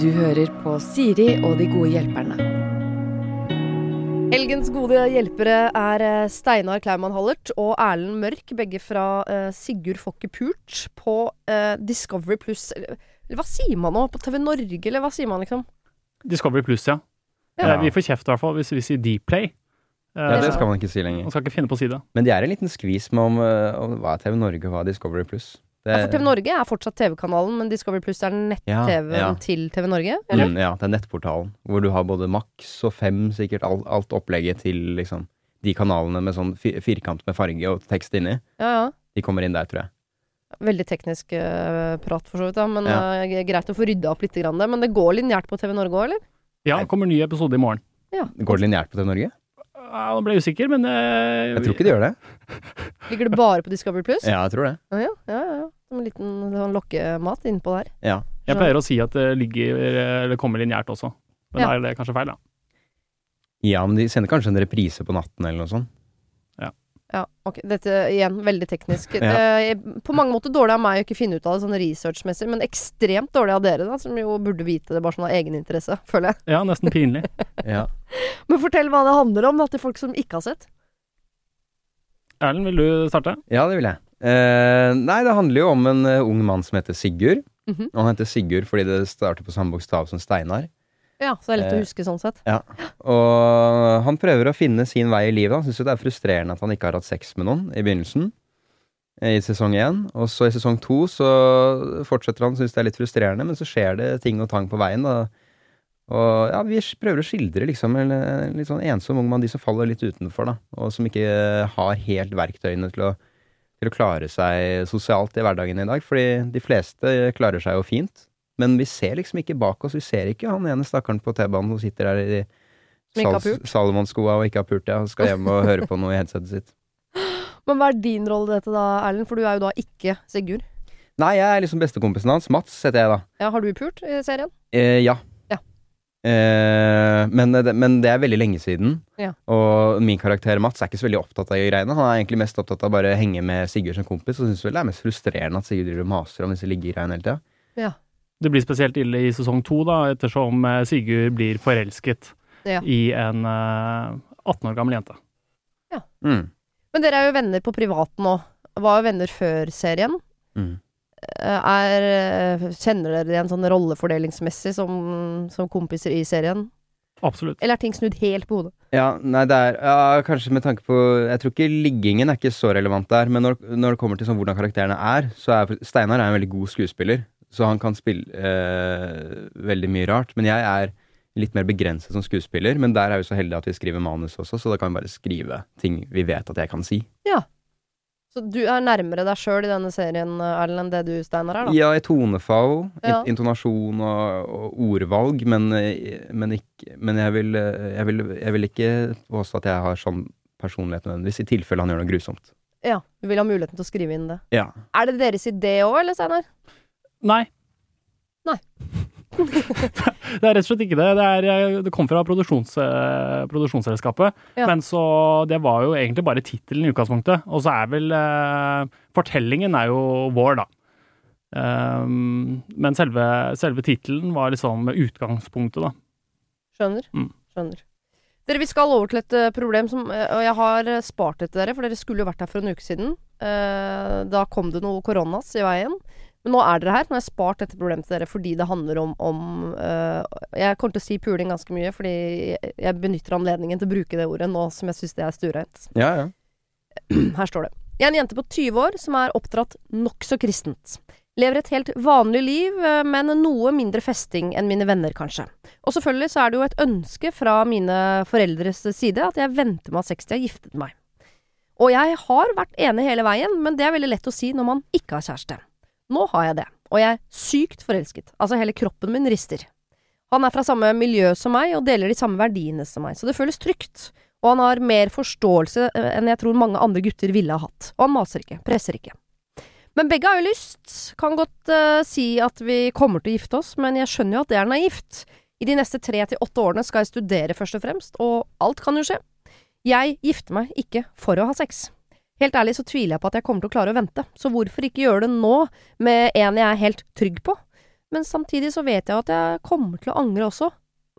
Du hører på Siri og de gode hjelperne. Helgens gode hjelpere er eh, Steinar Klaumann Hallert og Erlend Mørk, begge fra eh, Sigurd Fokke Pult på eh, Discovery Pluss. Eller, hva sier man nå? På TV Norge, eller hva sier man liksom? Discovery Pluss, ja. Ja. Vi får kjeft i hvert fall hvis vi sier Dplay. Eh, Ja, det skal man ikke si lenger. Man skal ikke finne på å si det. Men det er en liten skvis med om, om hva er TV Norge og hva er Discovery Pluss. Det- Ja, for TV Norge er fortsatt TV-kanalen, men Discovery Pluss er nett-TV-en Ja, ja. til TV Norge? Eller? Mm, ja, det er nettportalen. Hvor du har både Max og Fem, sikkert alt, alt opplegget til liksom de kanalene med sånn firkant med farge og tekst inni. Ja, ja. De kommer inn der, tror jeg. Veldig teknisk uh, prat, for så vidt, da. Men Ja. eh, greit å få rydda opp litt. Grann, det. men det går lineært på TV Norge òg, eller? Ja, det kommer ny episode i morgen. Går det lineært på TV Norge? Ja, Nå ble jeg usikker, men eh, Jeg tror ikke de gjør det. Ligger det bare på Discovery Plus? Ja, jeg tror det. Ja, ja, ja, ja. Som en liten sånn lokkemat innpå der. Ja. jeg pleier å si at det ligger, eller kommer lineært også. Men Ja. da er det kanskje feil, da. ja, men de sender kanskje en reprise på natten eller noe sånt. Ja, ok. Dette igjen, veldig teknisk. Ja. Eh, på mange måter dårlig av meg å ikke finne ut av det sånn researchmessig, men ekstremt dårlig av dere, da, som jo burde vite det bare sånn av egeninteresse, føler jeg. Ja, nesten pinlig. Ja. Men fortell hva det handler om, da, til folk som ikke har sett. Erlend, vil du starte? Ja, det vil jeg. Eh, nei, det handler jo om en eh, ung mann som heter Sigurd. Mhm. Og han heter Sigurd fordi det starter på samme bokstav som Steinar. Ja, så det er lett å Eh, huske sånn sett. Og han prøver å finne sin vei i livet. Han syns jo det er frustrerende at han ikke har hatt sex med noen i begynnelsen. eh, I sesong én. Og så i sesong to så fortsetter han å synes det er litt frustrerende, men så skjer det ting og tang på veien. da. Og ja, vi prøver å skildre liksom en, en litt sånn ensom ung mann, de som faller litt utenfor, da. Og som ikke har helt verktøyene til å, til å klare seg sosialt i hverdagen i dag. Fordi de fleste klarer seg jo fint. Men vi ser liksom ikke bak oss. Vi ser ikke han ene stakkaren på T-banen som sitter der i Sal-. Salomon-skoa og ikke har pult, ja. Og skal hjem og høre på noe i headsetet sitt. Men hva er din rolle i dette da, Erlend? For du er jo da ikke Sigurd. Nei, jeg er liksom bestekompisen hans. Mats heter jeg, da. Ja, har du pult i serien? Eh, ja. Ja. Eh, men, det, men det er veldig lenge siden. Ja. Og min karakter Mats er ikke så veldig opptatt av de greiene. Han er egentlig mest opptatt av bare å henge med Sigurd som kompis, og syns vel det er mest frustrerende at Sigurd driver og maser om disse liggegreiene hele tida. Ja. Det blir spesielt ille i sesong to, da, ettersom eh, Sigurd blir forelsket Ja. i en eh, 18 år gammel jente. Mm. Men dere er jo venner på privaten nå. Var jo venner før serien. Mm. Eh, Er, eh, kjenner dere igjen sånn rollefordelingsmessig som, som kompiser i serien? Absolutt. Eller er ting snudd helt på hodet? Ja, nei, det er ja, Kanskje med tanke på Jeg tror ikke liggingen er ikke så relevant der, men når, når det kommer til sånn hvordan karakterene er, så er Steinar er en veldig god skuespiller, så han kan spille eh, veldig mye rart. Men jeg er litt mer begrenset som skuespiller, men der er vi så heldige at vi skriver manus også, så da kan vi bare skrive ting vi vet at jeg kan si. Ja. Så du er nærmere deg sjøl i denne serien, Erlend, enn det du, Steinar, er, da? Ja, i tonefall, Ja. intonasjon og, og ordvalg, men, men, ikke, men jeg, vil, jeg, vil, jeg vil ikke påstå at jeg har sånn personlighet nødvendigvis, i tilfelle han gjør noe grusomt. Ja. Du vil ha muligheten til å skrive inn det. Ja. Er det deres idé òg, eller, Steinar? Nei. Nei. det er rett og slett ikke det. Det, er, eh, det kom fra produksjons, eh, produksjonsselskapet. Ja. Men så Det var jo egentlig bare tittelen i utgangspunktet. Og så er vel eh, Fortellingen er jo vår, da. Um, men selve, selve tittelen var liksom utgangspunktet, da. Skjønner. Mm. Skjønner. Dere, vi skal over til et problem som Og jeg har spart det til dere, for dere skulle jo vært her for en uke siden. Da kom det noe koronas i veien. Men nå er dere her. Nå har jeg spart dette problemet til dere fordi det handler om, om eh, Jeg kommer til å si puling ganske mye, fordi jeg, benytter anledningen til å bruke det ordet nå som jeg syns det er stuereint. Ja, ja. Her står det. Jeg er en jente på 20 år som er oppdratt nokså kristent. Lever et helt vanlig liv, eh, men noe mindre festing enn mine venner, kanskje. Og selvfølgelig så er det jo et ønske fra mine foreldres side at jeg venter med at ha sex til jeg har giftet meg. Og jeg har vært enig hele veien, men det er veldig lett å si når man ikke har kjæreste. Nå har jeg det, og jeg er sykt forelsket. Altså, hele kroppen min rister. Han er fra samme miljø som meg, og deler de samme verdiene som meg, så det føles trygt. Og han har mer forståelse eh, enn jeg tror mange andre gutter ville ha hatt. Og han maser ikke, presser ikke. Men begge har jo lyst. Kan godt uh, si at vi kommer til å gifte oss, men jeg skjønner jo at det er naivt. I de neste tre til åtte årene skal jeg studere først og fremst, og alt kan jo skje. Jeg gifter meg ikke for å ha sex. Helt ærlig så tviler jeg på at jeg kommer til å klare å vente, så hvorfor ikke gjøre det nå, med en jeg er helt trygg på? Men samtidig så vet jeg at jeg kommer til å angre også.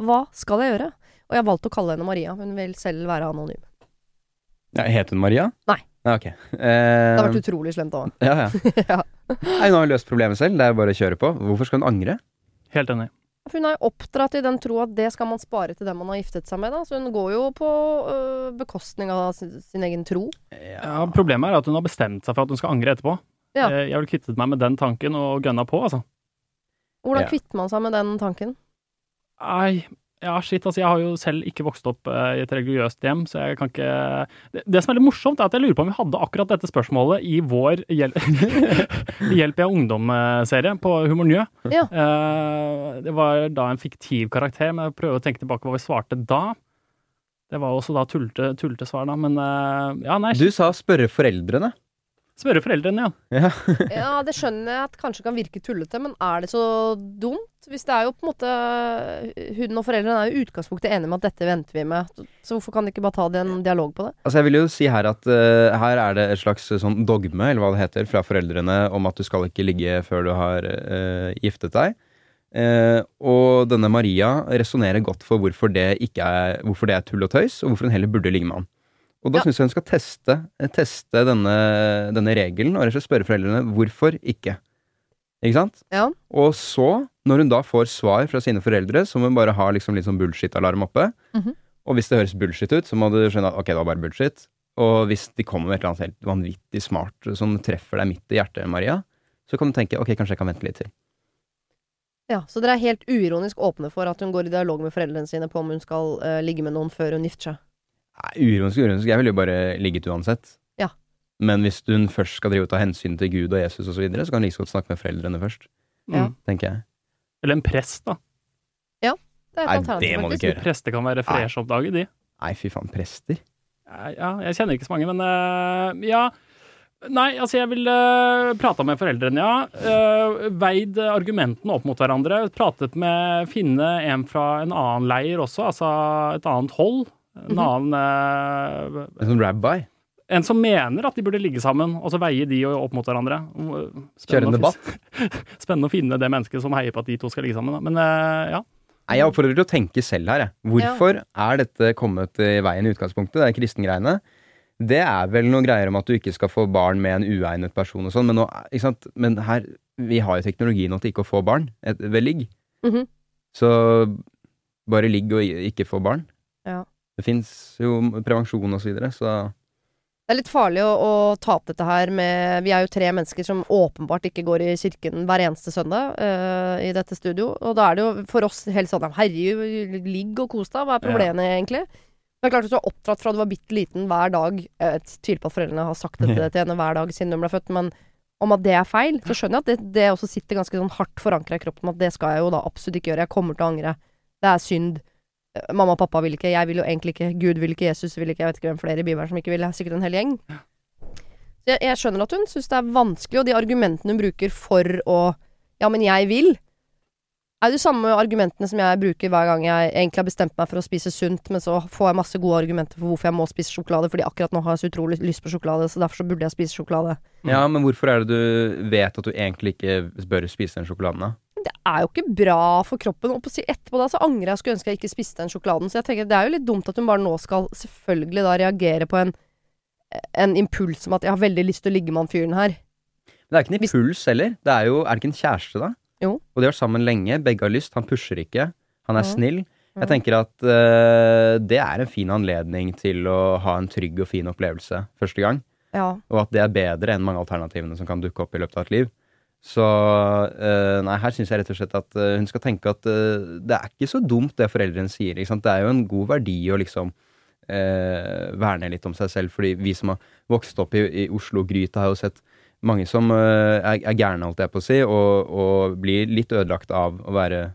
Hva skal jeg gjøre? Og jeg har valgt å kalle henne Maria, hun vil selv være anonym. Ja, het hun Maria? Nei. Ja, ok. Det har Eh, vært utrolig slemt av ja, ja. ja. Nei, hun har jo løst problemet selv. Det er jo bare å kjøre på. Hvorfor skal hun angre? Helt enig. For hun er jo oppdratt i den tro at det skal man spare til den man har giftet seg med, da. Så hun går jo på øh, bekostning av sin, sin egen tro. Ja, problemet er at hun har bestemt seg for at hun skal angre etterpå. Ja. Eh, Jeg ville kvittet meg med den tanken og gønna på, altså. Hvordan Ja. kvitter man seg med den tanken? Nei, ja, shit, altså. Jeg har jo selv ikke vokst opp eh, i et religiøst hjem, så jeg kan ikke det, det som er litt morsomt, er at jeg lurer på om vi hadde akkurat dette spørsmålet i vår Hjel Hjelp jeg ungdom-serie på Humor Njø. Ja. Eh, det var da en fiktiv karakter, men jeg prøver å tenke tilbake hva vi svarte da. Det var også da tullete, tullete svar, da. Men eh, ja, nei. Du sa spørre foreldrene. Spørre foreldrene, ja. Ja. Ja, det skjønner jeg at kanskje kan virke tullete, men er det så dumt? Hvis det er jo på en måte Hun og foreldrene er jo i utgangspunktet enige med at dette venter vi med, så hvorfor kan de ikke bare ta det en dialog på det? Altså jeg vil jo si her at uh, her er det et slags eh, sånn dogme, eller hva det heter, fra foreldrene om at du skal ikke ligge før du har uh, giftet deg. Uh, og denne Maria resonnerer godt for hvorfor det, ikke er, hvorfor det er tull og tøys, og hvorfor hun heller burde ligge med han. Og da Ja. syns jeg hun skal teste, eh, teste denne, denne regelen, og rett og slett spørre foreldrene hvorfor ikke. Ikke sant? Ja. Og så, når hun da får svar fra sine foreldre, så må hun bare ha liksom litt sånn bullshit-alarm oppe. Mhm. Og hvis det høres bullshit ut, så må du skjønne at ok, det var bare bullshit. Og hvis de kommer med et eller annet helt vanvittig smart som treffer deg midt i hjertet, Maria, så kan du tenke ok, kanskje jeg kan vente litt til. Ja, Så dere er helt uironisk åpne for at hun går i dialog med foreldrene sine på om hun skal uh, ligge med noen før hun gifter seg? Uironisk, uironisk. Jeg ville jo bare ligget uansett. Ja. Men hvis hun først skal drive og ta hensyn til Gud og Jesus osv., så, videre, så kan hun like så godt snakke med foreldrene først, Ja. Mm. tenker jeg. Eller en prest, da. Det er et Nei, det må du ikke gjøre. Prester kan være fresh oppdaget, de. Nei, fy faen, prester. Ja, ja, jeg kjenner ikke så mange, men uh, ja. Nei, altså jeg ville uh, prata med foreldrene, ja. Eh, veid argumentene opp mot hverandre. Pratet med Finne en fra en annen leir også, altså et annet hold. En Mhm. annen eh, En sånn rabbi. En som mener at de burde ligge sammen, og så veie de opp mot hverandre. Kjøre en debatt. Spennende å finne det mennesket som heier på at de to skal ligge sammen. Da. Men eh, ja. Nei, Jeg oppfordrer til å tenke selv her. Jeg. Hvorfor er dette kommet i veien i utgangspunktet? Det er kristengreiene. Det er vel noen greier om at du ikke skal få barn med en uegnet person og sånn, men, nå, men her Vi har jo teknologi nå til ikke å få barn ved ligg. Mhm. Så bare ligg og ikke få barn. Ja. Det fins jo prevensjon og så videre, så Det er litt farlig å, å ta opp dette her med Vi er jo tre mennesker som åpenbart ikke går i kirken hver eneste søndag eh, i dette studio. Og da er det jo for oss helt sånn Herregud, ligg og kos deg. Hva er problemet egentlig? Det er klart at du har oppdratt fra du var bitte liten hver dag. Jeg tviler på at foreldrene har sagt dette til henne hver dag siden hun ble født, men om at det er feil, så skjønner jeg at det, det også sitter ganske sånn hardt forankra i kroppen. At det skal jeg jo da absolutt ikke gjøre. Jeg kommer til å angre. Det er synd. Mamma og pappa vil ikke, jeg vil jo egentlig ikke, Gud vil ikke, Jesus vil ikke, jeg vet ikke hvem flere i Bibelen som ikke vil, det er sikkert en hel gjeng. Så jeg, jeg skjønner at hun syns det er vanskelig, og de argumentene hun bruker for å Ja, men jeg vil, er de samme argumentene som jeg bruker hver gang jeg egentlig har bestemt meg for å spise sunt, men så får jeg masse gode argumenter for hvorfor jeg må spise sjokolade, fordi akkurat nå har jeg så utrolig lyst på sjokolade, så derfor så burde jeg spise sjokolade. Ja, men hvorfor er det du vet at du egentlig ikke bør spise den sjokoladen, da? Det er jo ikke bra for kroppen. Og etterpå da, så angrer jeg skulle ønske jeg ikke spiste den sjokoladen. Så jeg tenker det er jo litt dumt at hun bare nå skal selvfølgelig da reagere på en, en impuls om at jeg har veldig lyst til å ligge med han fyren her. Men det er ikke en impuls heller. Det er jo Er det ikke en kjæreste, da? Jo. Og de har vært sammen lenge. Begge har lyst. Han pusher ikke. Han er Ja. snill. Jeg tenker at eh, det er en fin anledning til å ha en trygg og fin opplevelse første gang. Ja. Og at det er bedre enn mange alternativene som kan dukke opp i løpet av et liv. Så eh, nei, her syns jeg rett og slett at eh, hun skal tenke at eh, det er ikke så dumt det foreldrene sier. Ikke sant? Det er jo en god verdi å liksom eh, verne litt om seg selv. Fordi vi som har vokst opp i, i Oslo-gryta, har jo sett mange som eh, er, er gærne, holdt jeg på å si, og, og blir litt ødelagt av å være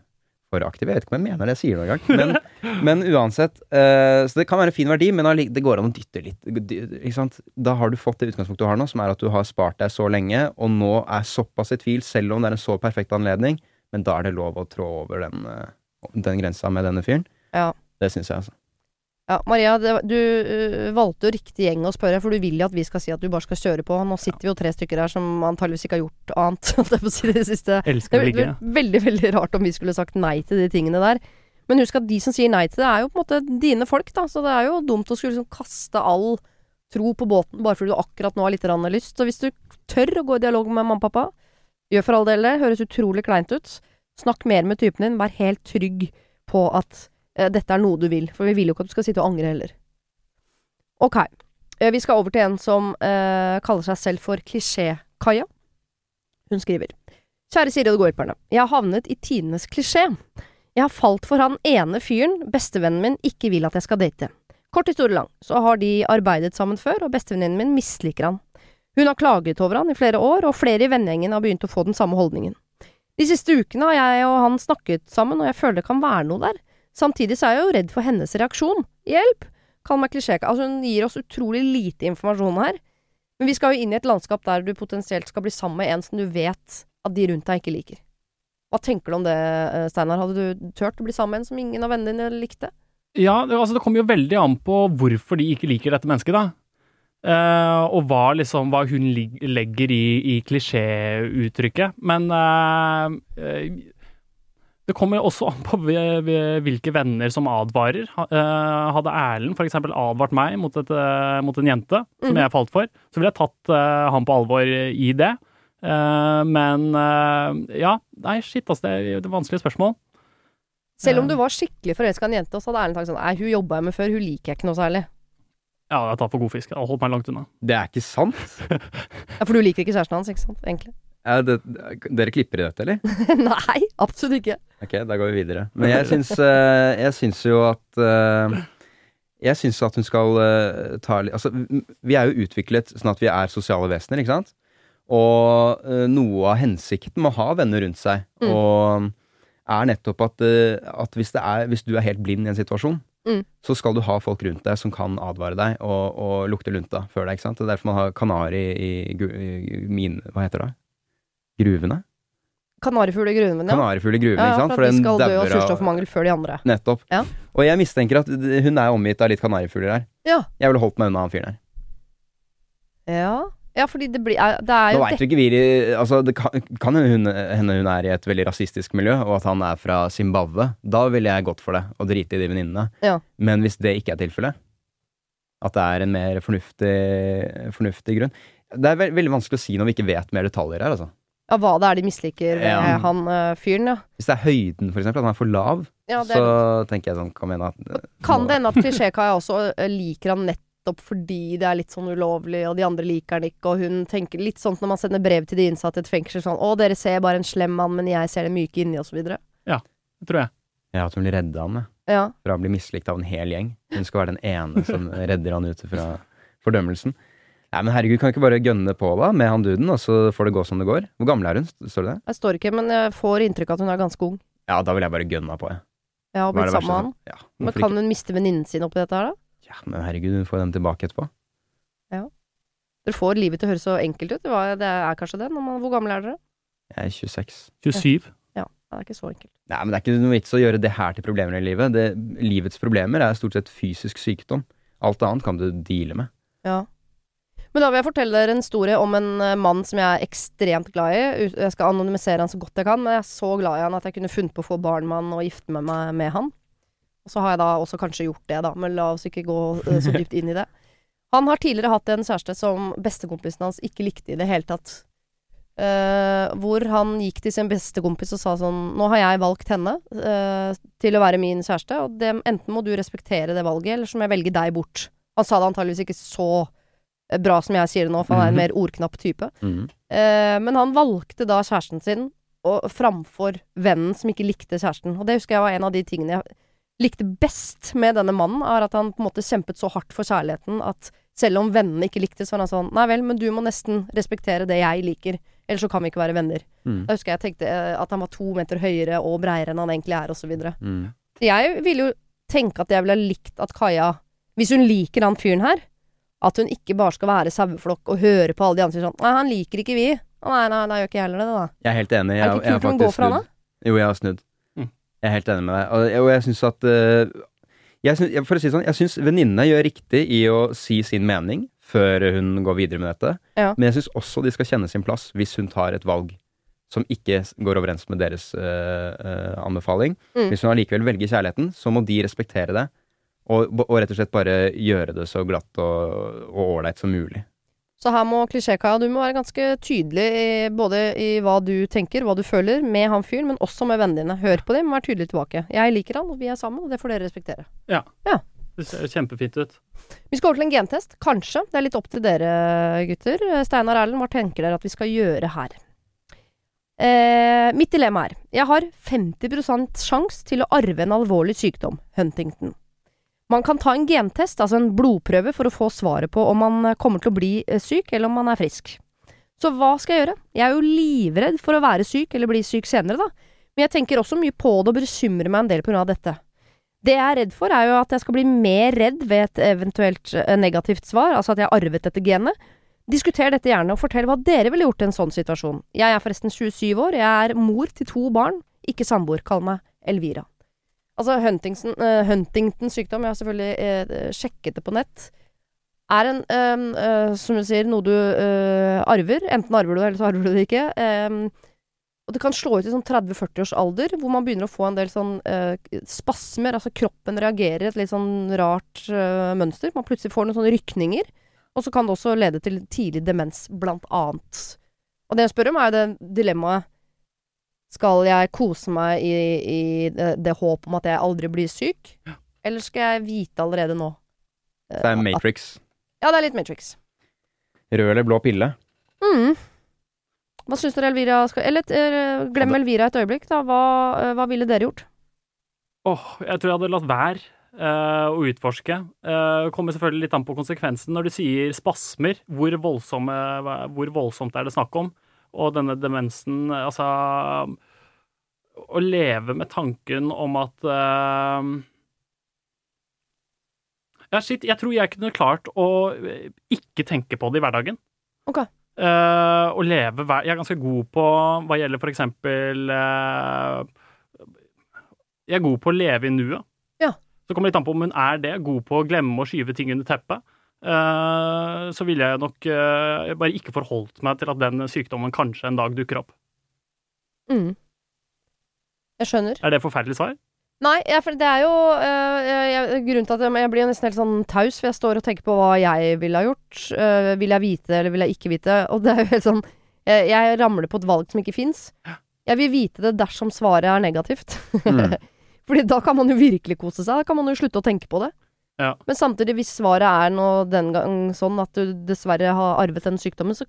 for aktive. Jeg vet ikke om jeg mener det jeg sier noen gang. Men, men uansett. Uh, så det kan være en fin verdi, men det går an å dytte litt. Ikke sant? Da har du fått det utgangspunktet du har nå, som er at du har spart deg så lenge, og nå er såpass i tvil, selv om det er en så perfekt anledning. Men da er det lov å trå over den, eh, den grensa med denne fyren. Ja. Det syns jeg, altså. Ja, Maria, det, du uh, valgte jo riktig gjeng å spørre, for du vil jo at vi skal si at du bare skal kjøre på. Nå sitter vi jo tre stykker her som antageligvis ikke har gjort annet, si, det siste. Elsker å ligge. ve- veldig, veldig rart om vi skulle sagt nei til de tingene der. Men husk at de som sier nei til det, er jo på en måte dine folk, da. Så det er jo dumt å skulle liksom kaste all tro på båten bare fordi du akkurat nå har litt lyst. Så hvis du tør å gå i dialog med mamma og pappa, gjør for all del det. Høres utrolig kleint ut. Snakk mer med typen din. Vær helt trygg på at dette er noe du vil. For vi vil jo ikke at du skal sitte og angre heller. Ok. Eh, vi skal over til en som eh, kaller seg selv for Klisjé-Kaja. Hun skriver. Kjære Siri og de gode hjelperne. Jeg har havnet i tidenes klisjé. Jeg har falt for han ene fyren bestevennen min ikke vil at jeg skal date. Kort historie lang, så har de arbeidet sammen før, og bestevenninnen min misliker han. Hun har klaget over han i flere år, og flere i vennegjengen har begynt å få den samme holdningen. De siste ukene har jeg og han snakket sammen, og jeg føler det kan være noe der. Samtidig så er jeg jo redd for hennes reaksjon. Hjelp! Kall meg klisjé. Altså, hun gir oss utrolig lite informasjon her. Men vi skal jo inn i et landskap der du potensielt skal bli sammen med en som du vet at de rundt deg ikke liker. Hva tenker du om det, eh, Steinar? Hadde du turt å bli sammen med en som ingen av vennene dine likte? Ja, altså det kommer jo veldig an på hvorfor de ikke liker dette mennesket, da. Uh, og hva, liksom, hva hun legger i, i klisjéuttrykket. Men eh, det kommer også an på hvi- hvi- hvilke venner som advarer. Eh, hadde Erlend f.eks. advart meg mot, et, eh, mot en jente som Mhm. jeg falt for, så ville jeg tatt eh, han på alvor i det. Eh, men ja, nei, shit, altså, det er et vanskelig spørsmål. Selv om du var skikkelig forelska i en jente, og så hadde Erlend sagt sånn Nei, hun jobba jeg med før, hun liker jeg ikke noe særlig. Ja, jeg tar for god fisk. Jeg har holdt meg langt unna. Det er ikke sant? Ja, For du liker ikke kjæresten hans, ikke sant? Egentlig. Det, dere klipper i dette, eller? Nei, absolutt ikke. Ok, da går vi videre. Men jeg syns, eh, jeg syns jo at eh, Jeg syns at hun skal eh, ta Altså, vi er jo utviklet sånn at vi er sosiale vesener, ikke sant? Og noe av hensikten med å ha venner rundt seg, Mm. og er nettopp at, at hvis, det er, hvis du er helt blind i en situasjon, Mm. så skal du ha folk rundt deg som kan advare deg og, og lukte lunta før deg. ikke sant? Det er derfor man har kanari i, i, i min Hva heter det? Gruvene? Kanarifugl i gruven, ja. Kanarifugl i gruvene, ja, ikke sant? for at de skal dø av surstoffmangel før de andre. Nettopp. Ja. Og jeg mistenker at hun er omgitt av litt kanarifugler her. Ja. Jeg ville holdt meg unna han fyren her. Ja, ja fordi det blir er- Det er Nå jo veit jo ikke vi altså, Det kan, kan hende hun, hun er i et veldig rasistisk miljø, og at han er fra Zimbabwe. Da ville jeg gått for det, og drite i de venninnene. Ja. Men hvis det ikke er tilfellet, at det er en mer fornuftig, fornuftig grunn Det er ve veldig vanskelig å si når vi ikke vet mer detaljer her, altså. Ja, hva det er de misliker ved Ja. han uh, fyren, ja. Hvis det er høyden, for eksempel, at han er for lav, ja det så litt. tenker jeg sånn Kom igjen, da. kan det hende at Klisjékaia også eh, liker han nettopp fordi det er litt sånn ulovlig, og de andre liker han ikke, og hun tenker litt sånn når man sender brev til de innsatte i et fengsel sånn 'Å, dere ser bare en slem mann, men jeg ser det myke inni', og så videre. Ja, Det tror jeg. Ja, at hun blir redda han, ja. Ja. fra å bli mislikt av en hel gjeng. Hun skal være den ene som redder han ut fra fordømmelsen. Nei, men herregud, kan vi ikke bare gønne på da, med han duden, og så får det gå som det går? Hvor gammel er hun? Står det det? Jeg står ikke, men jeg får inntrykk av at hun er ganske ung. Ja, da vil jeg bare gønne på, jeg. Ja, og blitt sammen med han. Ja, Men kan ikke? hun miste venninnen sin oppi dette her, da? Ja, men herregud, hun får den tilbake etterpå. Ja. Dere får livet til å høres så enkelt ut. Det er kanskje det. Når man, hvor gammel er dere? Jeg er 26. 27. Ja, det er ikke så enkelt. Nei, men det er ikke noe vits å gjøre det her til problemer i livet. Det, livets problemer er stort sett fysisk sykdom. Alt annet kan du deale med. Ja. Men da vil jeg fortelle dere en historie om en eh, mann som jeg er ekstremt glad i. Jeg skal anonymisere han så godt jeg kan, men jeg er så glad i han at jeg kunne funnet på å få barn med han og gifte med meg med han. Og så har jeg da også kanskje gjort det, da, men la oss ikke gå eh, så dypt inn i det. Han har tidligere hatt en kjæreste som bestekompisen hans ikke likte i det hele tatt. Uh, hvor han gikk til sin bestekompis og sa sånn Nå har jeg valgt henne uh, til å være min kjæreste, og det, enten må du respektere det valget, eller så må jeg velge deg bort. Han sa det antageligvis ikke så bra som jeg sier det nå, for han er en Mhm. mer ordknapp type. Mhm. Eh, men han valgte da kjæresten sin og, framfor vennen som ikke likte kjæresten. Og det husker jeg var en av de tingene jeg likte best med denne mannen, er at han på en måte kjempet så hardt for kjærligheten at selv om vennene ikke likte, så var han sånn Nei vel, men du må nesten respektere det jeg liker, ellers så kan vi ikke være venner. Mm. Da husker jeg jeg tenkte eh, at han var to meter høyere og breiere enn han egentlig er, videre. Mhm. Jeg ville jo tenke at jeg ville ha likt at Kaja, hvis hun liker han fyren her, at hun ikke bare skal være saueflokk og høre på alle de andre som sier sånn Nei, han liker ikke vi. Nei, nei, nei, da gjør ikke jeg heller det, da. Jeg er helt enig. Jeg, Er det ikke kult om hun går fra han, snudd. Jo, jeg har snudd. Mm. Jeg er helt enig med deg. Og, og jeg syns at eh, Jeg synes, for å si det sånn, jeg syns venninnene gjør riktig i å si sin mening før hun går videre med dette. Ja. Men jeg syns også de skal kjenne sin plass hvis hun tar et valg som ikke går overens med deres eh, eh, anbefaling. Mm. Hvis hun allikevel velger kjærligheten, så må de respektere det. Og, og rett og slett bare gjøre det så glatt og ålreit som mulig. Så her må klisjékaia, du må være ganske tydelig i, både i hva du tenker, hva du føler, med han fyren, men også med vennene dine. Hør på dem, vær tydelig tilbake. Jeg liker han, og vi er sammen, og det får dere respektere. Ja, Det ser kjempefint ut. Vi skal over til en gentest. Kanskje. Det er litt opp til dere, gutter. Steinar Erlend, hva tenker dere at vi skal gjøre her? Eh, mitt dilemma er Jeg har 50% sjanse til å arve en alvorlig sykdom, Huntington. Man kan ta en gentest, altså en blodprøve, for å få svaret på om man kommer til å bli eh, syk, eller om man er frisk. Så hva skal jeg gjøre? Jeg er jo livredd for å være syk, eller bli syk senere, da. Men jeg tenker også mye på det og bekymrer meg en del på grunn av dette. Det jeg er redd for, er jo at jeg skal bli mer redd ved et eventuelt eh, negativt svar, altså at jeg har arvet dette genet. Diskuter dette gjerne, og fortell hva dere ville gjort i en sånn situasjon. Jeg er forresten 27 år, jeg er mor til to barn, ikke samboer. Kall meg Elvira. Altså Huntington, uh, Huntingtons sykdom, jeg har selvfølgelig uh, sjekket det på nett, er en, um, uh, som du sier, noe du arver. Enten arver du det, eller så arver du det ikke. Um, og det kan slå ut i sånn 30-40 års alder, hvor man begynner å få en del sånn spasmer. Altså kroppen reagerer et litt sånn rart mønster. Man plutselig får noen sånne rykninger. Og så kan det også lede til tidlig demens, blant annet. Og det jeg spør om, er jo det dilemmaet Skal jeg kose meg i, i det, det håp om at jeg aldri blir syk? Eller skal jeg vite allerede nå? Uh, Det er at- Matrix. Ja, det er litt Matrix. Rød eller blå pille? Mm. Hva syns dere Elvira skal Eller uh, glem Elvira et øyeblikk, da. Hva, uh, hva ville dere gjort? Åh, jeg tror jeg hadde latt være uh, å utforske. Uh, kommer selvfølgelig litt an på konsekvensen. Når du sier spasmer, hvor, voldsomme, hvor voldsomt er det snakk om? Og denne demensen, altså Å leve med tanken om at uh, Ja, shit, jeg tror jeg kunne klart å ikke tenke på det i hverdagen. Ok. Uh, å leve hver Jeg er ganske god på hva gjelder for eksempel uh, Jeg er god på å leve i nuet. Ja. Så kommer det litt an på om hun er det. God på å glemme å skyve ting under teppet. Eh, så ville jeg nok eh, bare ikke forholdt meg til at den sykdommen kanskje en dag dukker opp. Mm. Jeg skjønner. Er det et forferdelig svar? Nei, jeg, for det er jo øh, jeg, jeg- Grunnen til at jeg, jeg blir nesten helt sånn taus, for jeg står og tenker på hva jeg ville ha gjort. Øh, vil jeg vite, eller vil jeg ikke vite? Og det er jo helt sånn Jeg, jeg ramler på et valg som ikke fins. Jeg vil vite det dersom svaret er negativt. Mm. Fordi da kan man jo virkelig kose seg. Da kan man jo slutte å tenke på det. Ja. Men samtidig, hvis svaret er nå den gang sånn at du dessverre har arvet den sykdommen, så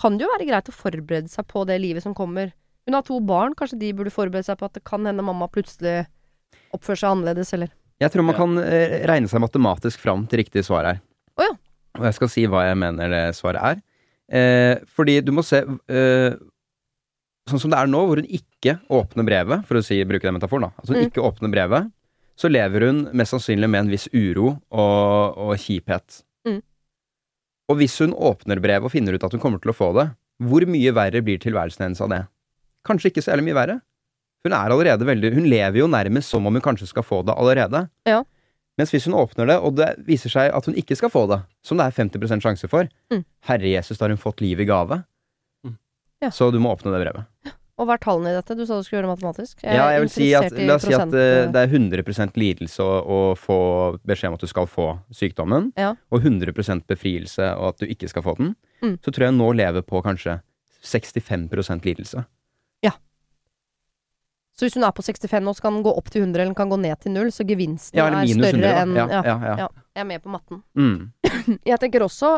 kan det jo være greit å forberede seg på det livet som kommer. Hun har to barn, kanskje de burde forberede seg på at det kan hende mamma plutselig oppfører seg annerledes, eller Jeg tror man Ja. kan eh, regne seg matematisk fram til riktig svar her. Oh, ja. Og jeg skal si hva jeg mener det svaret er. Eh, fordi du må se eh, Sånn som det er nå, hvor hun ikke åpner brevet, for å si, bruke den metaforen, da. Altså hun Mm. ikke åpner brevet, så lever hun mest sannsynlig med en viss uro og, og kjiphet. Mm. Og hvis hun åpner brevet og finner ut at hun kommer til å få det, hvor mye verre blir tilværelsen hennes av det? Kanskje ikke så jævlig mye verre. Hun er allerede veldig Hun lever jo nærmest som om hun kanskje skal få det allerede. Ja. Mens hvis hun åpner det, og det viser seg at hun ikke skal få det, som det er 50% sjanse for, Mm. herre Jesus, da har hun fått liv i gave. Mm. Ja. Så du må åpne det brevet. Og hva er tallene i dette? Du sa du skulle gjøre det matematisk. ja, jeg vil si at La oss si at eh, det er 100 lidelse å, å få beskjed om at du skal få sykdommen, Ja. og 100% befrielse og at du ikke skal få den. Mm. Så tror jeg nå lever på kanskje 65% lidelse. Så hvis hun er på 65 nå, så kan den gå opp til 100, eller den kan gå ned til 0, så gevinsten Ja, er større 100. enn Ja, ja, ja, ja. ja. Jeg er med på matten. Mm. Jeg tenker også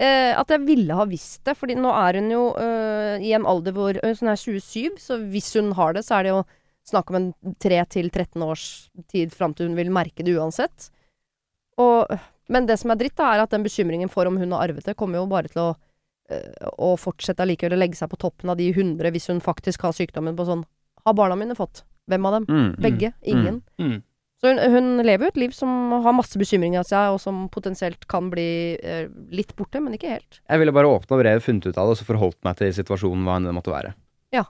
eh, at jeg ville ha visst det, fordi nå er hun jo eh, i en alder hvor eh, Hun er 27, så hvis hun har det, så er det jo snakk om en 3-13 års tid fram til hun vil merke det uansett. Og, men det som er dritt, da, er at den bekymringen for om hun har arvet det, kommer jo bare til å, eh, å fortsette allikevel å legge seg på toppen av de 100 hvis hun faktisk har sykdommen på sånn Har barna mine fått? Hvem av dem? Mm. Begge? Ingen? Mm. Så hun, hun lever jo et liv som har masse bekymringer av seg, og som potensielt kan bli eh, litt borte, men ikke helt. Jeg ville bare åpna brevet, funnet ut av det, og så forholdt meg til situasjonen hva enn det måtte være. Ja.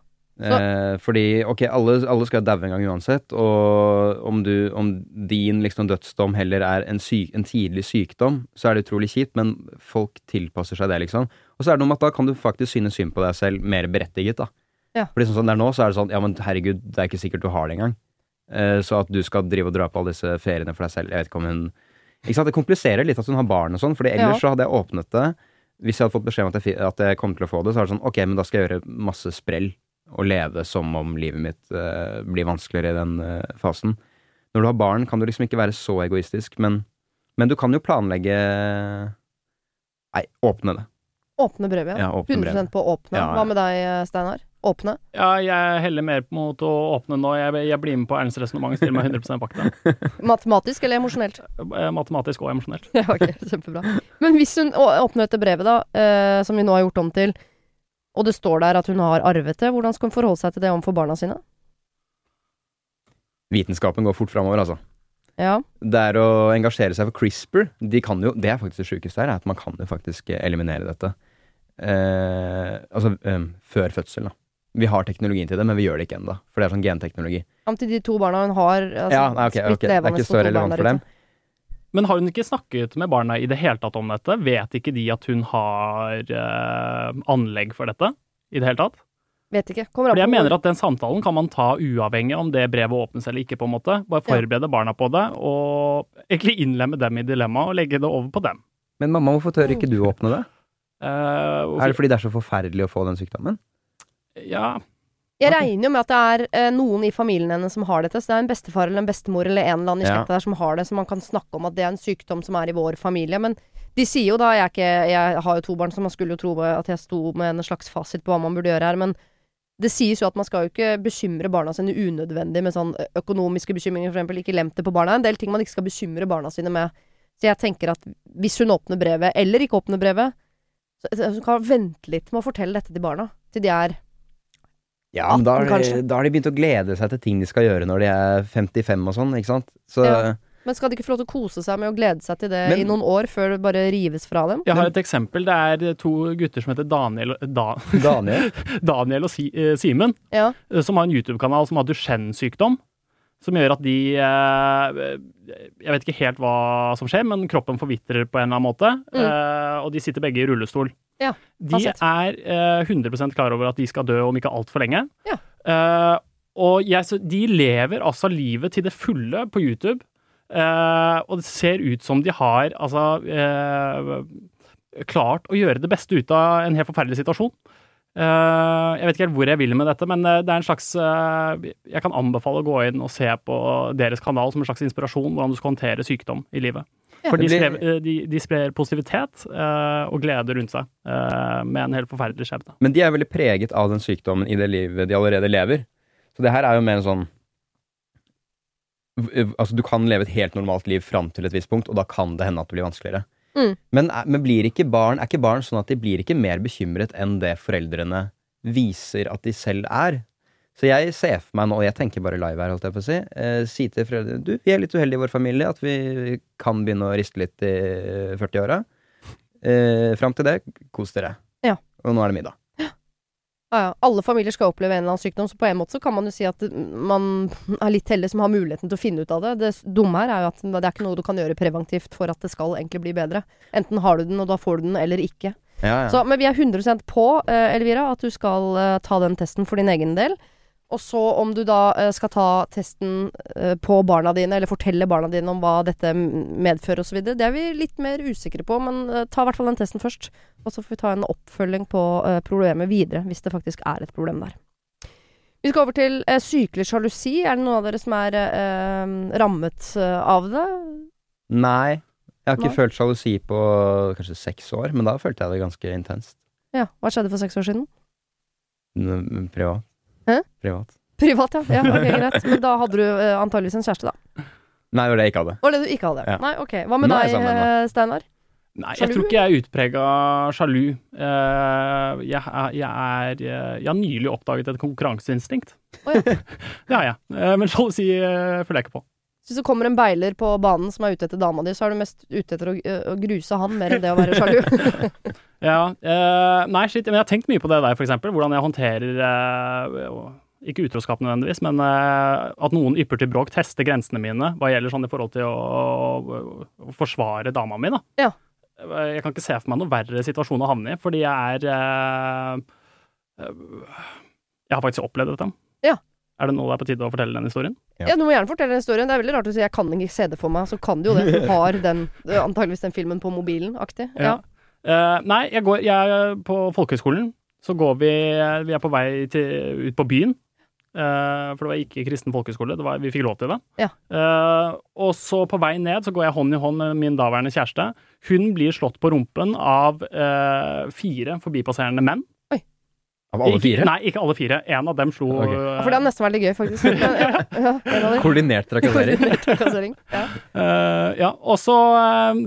Eh, fordi ok, alle, alle skal daue en gang uansett, og om, du, om din liksom dødsdom heller er en, syk, en tidlig sykdom, så er det utrolig kjipt, men folk tilpasser seg det, liksom. Og så er det noe med at da kan du faktisk synes synd på deg selv mer berettiget, da. Ja. Fordi sånn som det er nå, så er det sånn ja, men herregud, det er ikke sikkert du har det engang. Eh, så at du skal drive og dra på alle disse feriene for deg selv, jeg vet ikke om hun Ikke sant, det kompliserer litt at hun har barn og sånn, Fordi ellers Ja. så hadde jeg åpnet det hvis jeg hadde fått beskjed om at jeg, at jeg kom til å få det, så er det sånn ok, men da skal jeg gjøre masse sprell og leve som om livet mitt uh, blir vanskeligere i den uh, fasen. Når du har barn, kan du liksom ikke være så egoistisk, men, men du kan jo planlegge Nei, åpne det. Åpne brevet, ja. Ja, åpne 100 brevet. på åpne. Ja. Hva med deg, Steinar? Åpne? Ja, jeg heller mer mot å åpne nå. Jeg, jeg blir med på Ernsts resonnement, stiller meg 100 bak det. Matematisk eller emosjonelt? Eh, Matematisk og emosjonelt. Ja, ok, kjempebra. Men hvis hun åpner dette brevet, da, eh, som vi nå har gjort om til, og det står der at hun har arvet det, hvordan skal hun forholde seg til det overfor barna sine? Vitenskapen går fort framover, altså. Ja. Det er å engasjere seg for CRISPR. De kan jo, det er faktisk det sjukeste her, er at man kan jo faktisk eliminere dette. Eh, altså eh, før fødsel, da. Vi har teknologien til det, men vi gjør det ikke ennå. For det er sånn genteknologi. Om til de to barna hun har altså, ja, nei, okay, okay. Det er ikke så relevant for dem. Men har hun ikke snakket med barna i det hele tatt om dette? Vet ikke de at hun har uh, anlegg for dette i det hele tatt? Vet ikke. Kommer Fordi jeg mener at den samtalen kan man ta uavhengig om det brevet åpnes eller ikke, på en måte. Bare forberede barna på det, og egentlig innlemme dem i dilemmaet og legge det over på dem. Men mamma, hvorfor tør ikke du åpne det? Uh, Er det fordi det er så forferdelig å få den sykdommen? Ja, Jeg regner jo med at det er eh, noen i familien hennes som har dette. Så det er en bestefar eller en bestemor eller en eller annen i slekta der som har det, så man kan snakke om at det er en sykdom som er i vår familie. Men de sier jo da Jeg, ikke, jeg har jo to barn, så man skulle jo tro at jeg sto med en slags fasit på hva man burde gjøre her. Men det sies jo at man skal jo ikke bekymre barna sine unødvendig med sånn økonomiske bekymringer, for eksempel. Ikke lemte det på barna. En del ting man ikke skal bekymre barna sine med. Så jeg tenker at hvis hun åpner brevet, eller ikke åpner brevet, så så hun vente litt med å fortelle dette til barna. Til de er Ja, men da har, de, da har de begynt å glede seg til ting de skal gjøre når de er 55 og sånn, ikke sant? Så Ja. Men skal de ikke få lov til å kose seg med å glede seg til det Men- i noen år, før det bare rives fra dem? jeg har et eksempel. Det er to gutter som heter Daniel, da, Daniel Daniel og si, eh, Simen, Ja. eh, som har en YouTube-kanal som har Duchenne-sykdom. Som gjør at de eh, Jeg vet ikke helt hva som skjer, men kroppen forvitrer på en eller annen måte. Mm. eh, og de sitter begge i rullestol. Ja, de er eh, 100 klar over at de skal dø om ikke altfor lenge. Ja. Eh, og jeg, så de lever altså livet til det fulle på YouTube. Eh, og det ser ut som de har altså eh, klart å gjøre det beste ut av en helt forferdelig situasjon. Eh, jeg vet ikke helt hvor jeg vil med dette, men eh, det er en slags eh, Jeg kan anbefale å gå inn og se på deres kanal som en slags inspirasjon hvordan du skal håndtere sykdom i livet. Ja. For de, skrev, de, de sprer positivitet og glede rundt seg med en helt forferdelig skjebne. Men de er veldig preget av den sykdommen i det livet de allerede lever. Så det her er jo mer en sånn Altså, du kan leve et helt normalt liv fram til et visst punkt, og da kan det hende at det blir vanskeligere. Mm. Men, er- men blir ikke barn, er ikke barn sånn at de blir ikke mer bekymret enn det foreldrene viser at de selv er? Så jeg ser for meg nå, og jeg tenker bare live her, holdt jeg på å si, eh, si til foreldrene du, vi er litt uheldige i vår familie, at vi kan begynne å riste litt i 40-åra. Eh, fram til det, kos dere. Ja. Og nå er det middag. Ja, ja. Alle familier skal oppleve en eller annen sykdom, så på en måte så kan man jo si at man er litt heldig som har muligheten til å finne ut av det. Det dumme her er jo at det er ikke noe du kan gjøre preventivt for at det skal egentlig bli bedre. Enten har du den, og da får du den, eller ikke. Ja, ja. Så, men vi er 100 på, eh, Elvira, at du skal eh, ta den testen for din egen del. Og så om du da eh, skal ta testen eh, på barna dine, eller fortelle barna dine om hva dette medfører osv., det er vi litt mer usikre på, men eh, ta i hvert fall den testen først. Og så får vi ta en oppfølging på problemet videre, hvis det faktisk er et problem der. Vi skal over til sykelig sjalusi. Er det noen av dere som er eh, rammet av det? Nei. Jeg har ikke Nei. følt sjalusi på kanskje seks år, men da følte jeg det ganske intenst. Ja. Hva skjedde for seks år siden? Privat. Hæ? Privat. Privat, ja. ja ok, greit. Men da hadde du eh, antageligvis en kjæreste, da. Nei, det var det jeg ikke hadde. Var det du ikke hadde? Ja. Nei, ok. Hva med Nå er deg, sammen, eh, Steinar? Nei, jeg Sjalu? tror ikke jeg er utprega sjalu. Eh, jeg, er, jeg, er, eh, jeg har nylig oppdaget et konkurranseinstinkt. Å ja. det har jeg. Eh, men sjalusi uh, føler jeg ikke på. Så hvis det kommer en beiler på banen som er ute etter dama di, så er du mest ute etter å, å gruse han mer enn det å være sjalu. Ja, eh, nei, shit, men jeg har tenkt mye på det der, eksempel. Hvordan jeg håndterer eh, Ikke utroskap nødvendigvis, men eh, at noen ypper til bråk, tester grensene mine hva gjelder sånn i forhold til å, å, å forsvare dama mi, da. Ja. Eh, Jeg kan ikke se for meg noe verre situasjon å havne i, fordi jeg er eh, eh, Jeg har faktisk opplevd dette. Ja. Er det nå det er på tide å fortelle den historien? Ja. Ja, du må gjerne fortelle den historien. Det er veldig rart å si jeg kan ikke se det for meg. Så kan du jo det. Du har den, eh, antageligvis den filmen på mobilen, aktig. Ja. Eh, nei, jeg går jeg er på folkehøyskolen. Så går vi Vi er på vei til, ut på byen. Uh, for det var ikke kristen folkehøyskole. Vi fikk lov til det. Ja. Uh, og så på vei ned så går jeg hånd i hånd med min daværende kjæreste. Hun blir slått på rumpen av uh, fire forbipasserende menn. Av alle fire? Ikke, nei, ikke alle fire. En av dem slo okay. uh, For det hadde nesten vært litt gøy, faktisk. Ja, ja. Koordinert trakassering. Koordinert trakassering. Ja. Uh, ja, og så eh,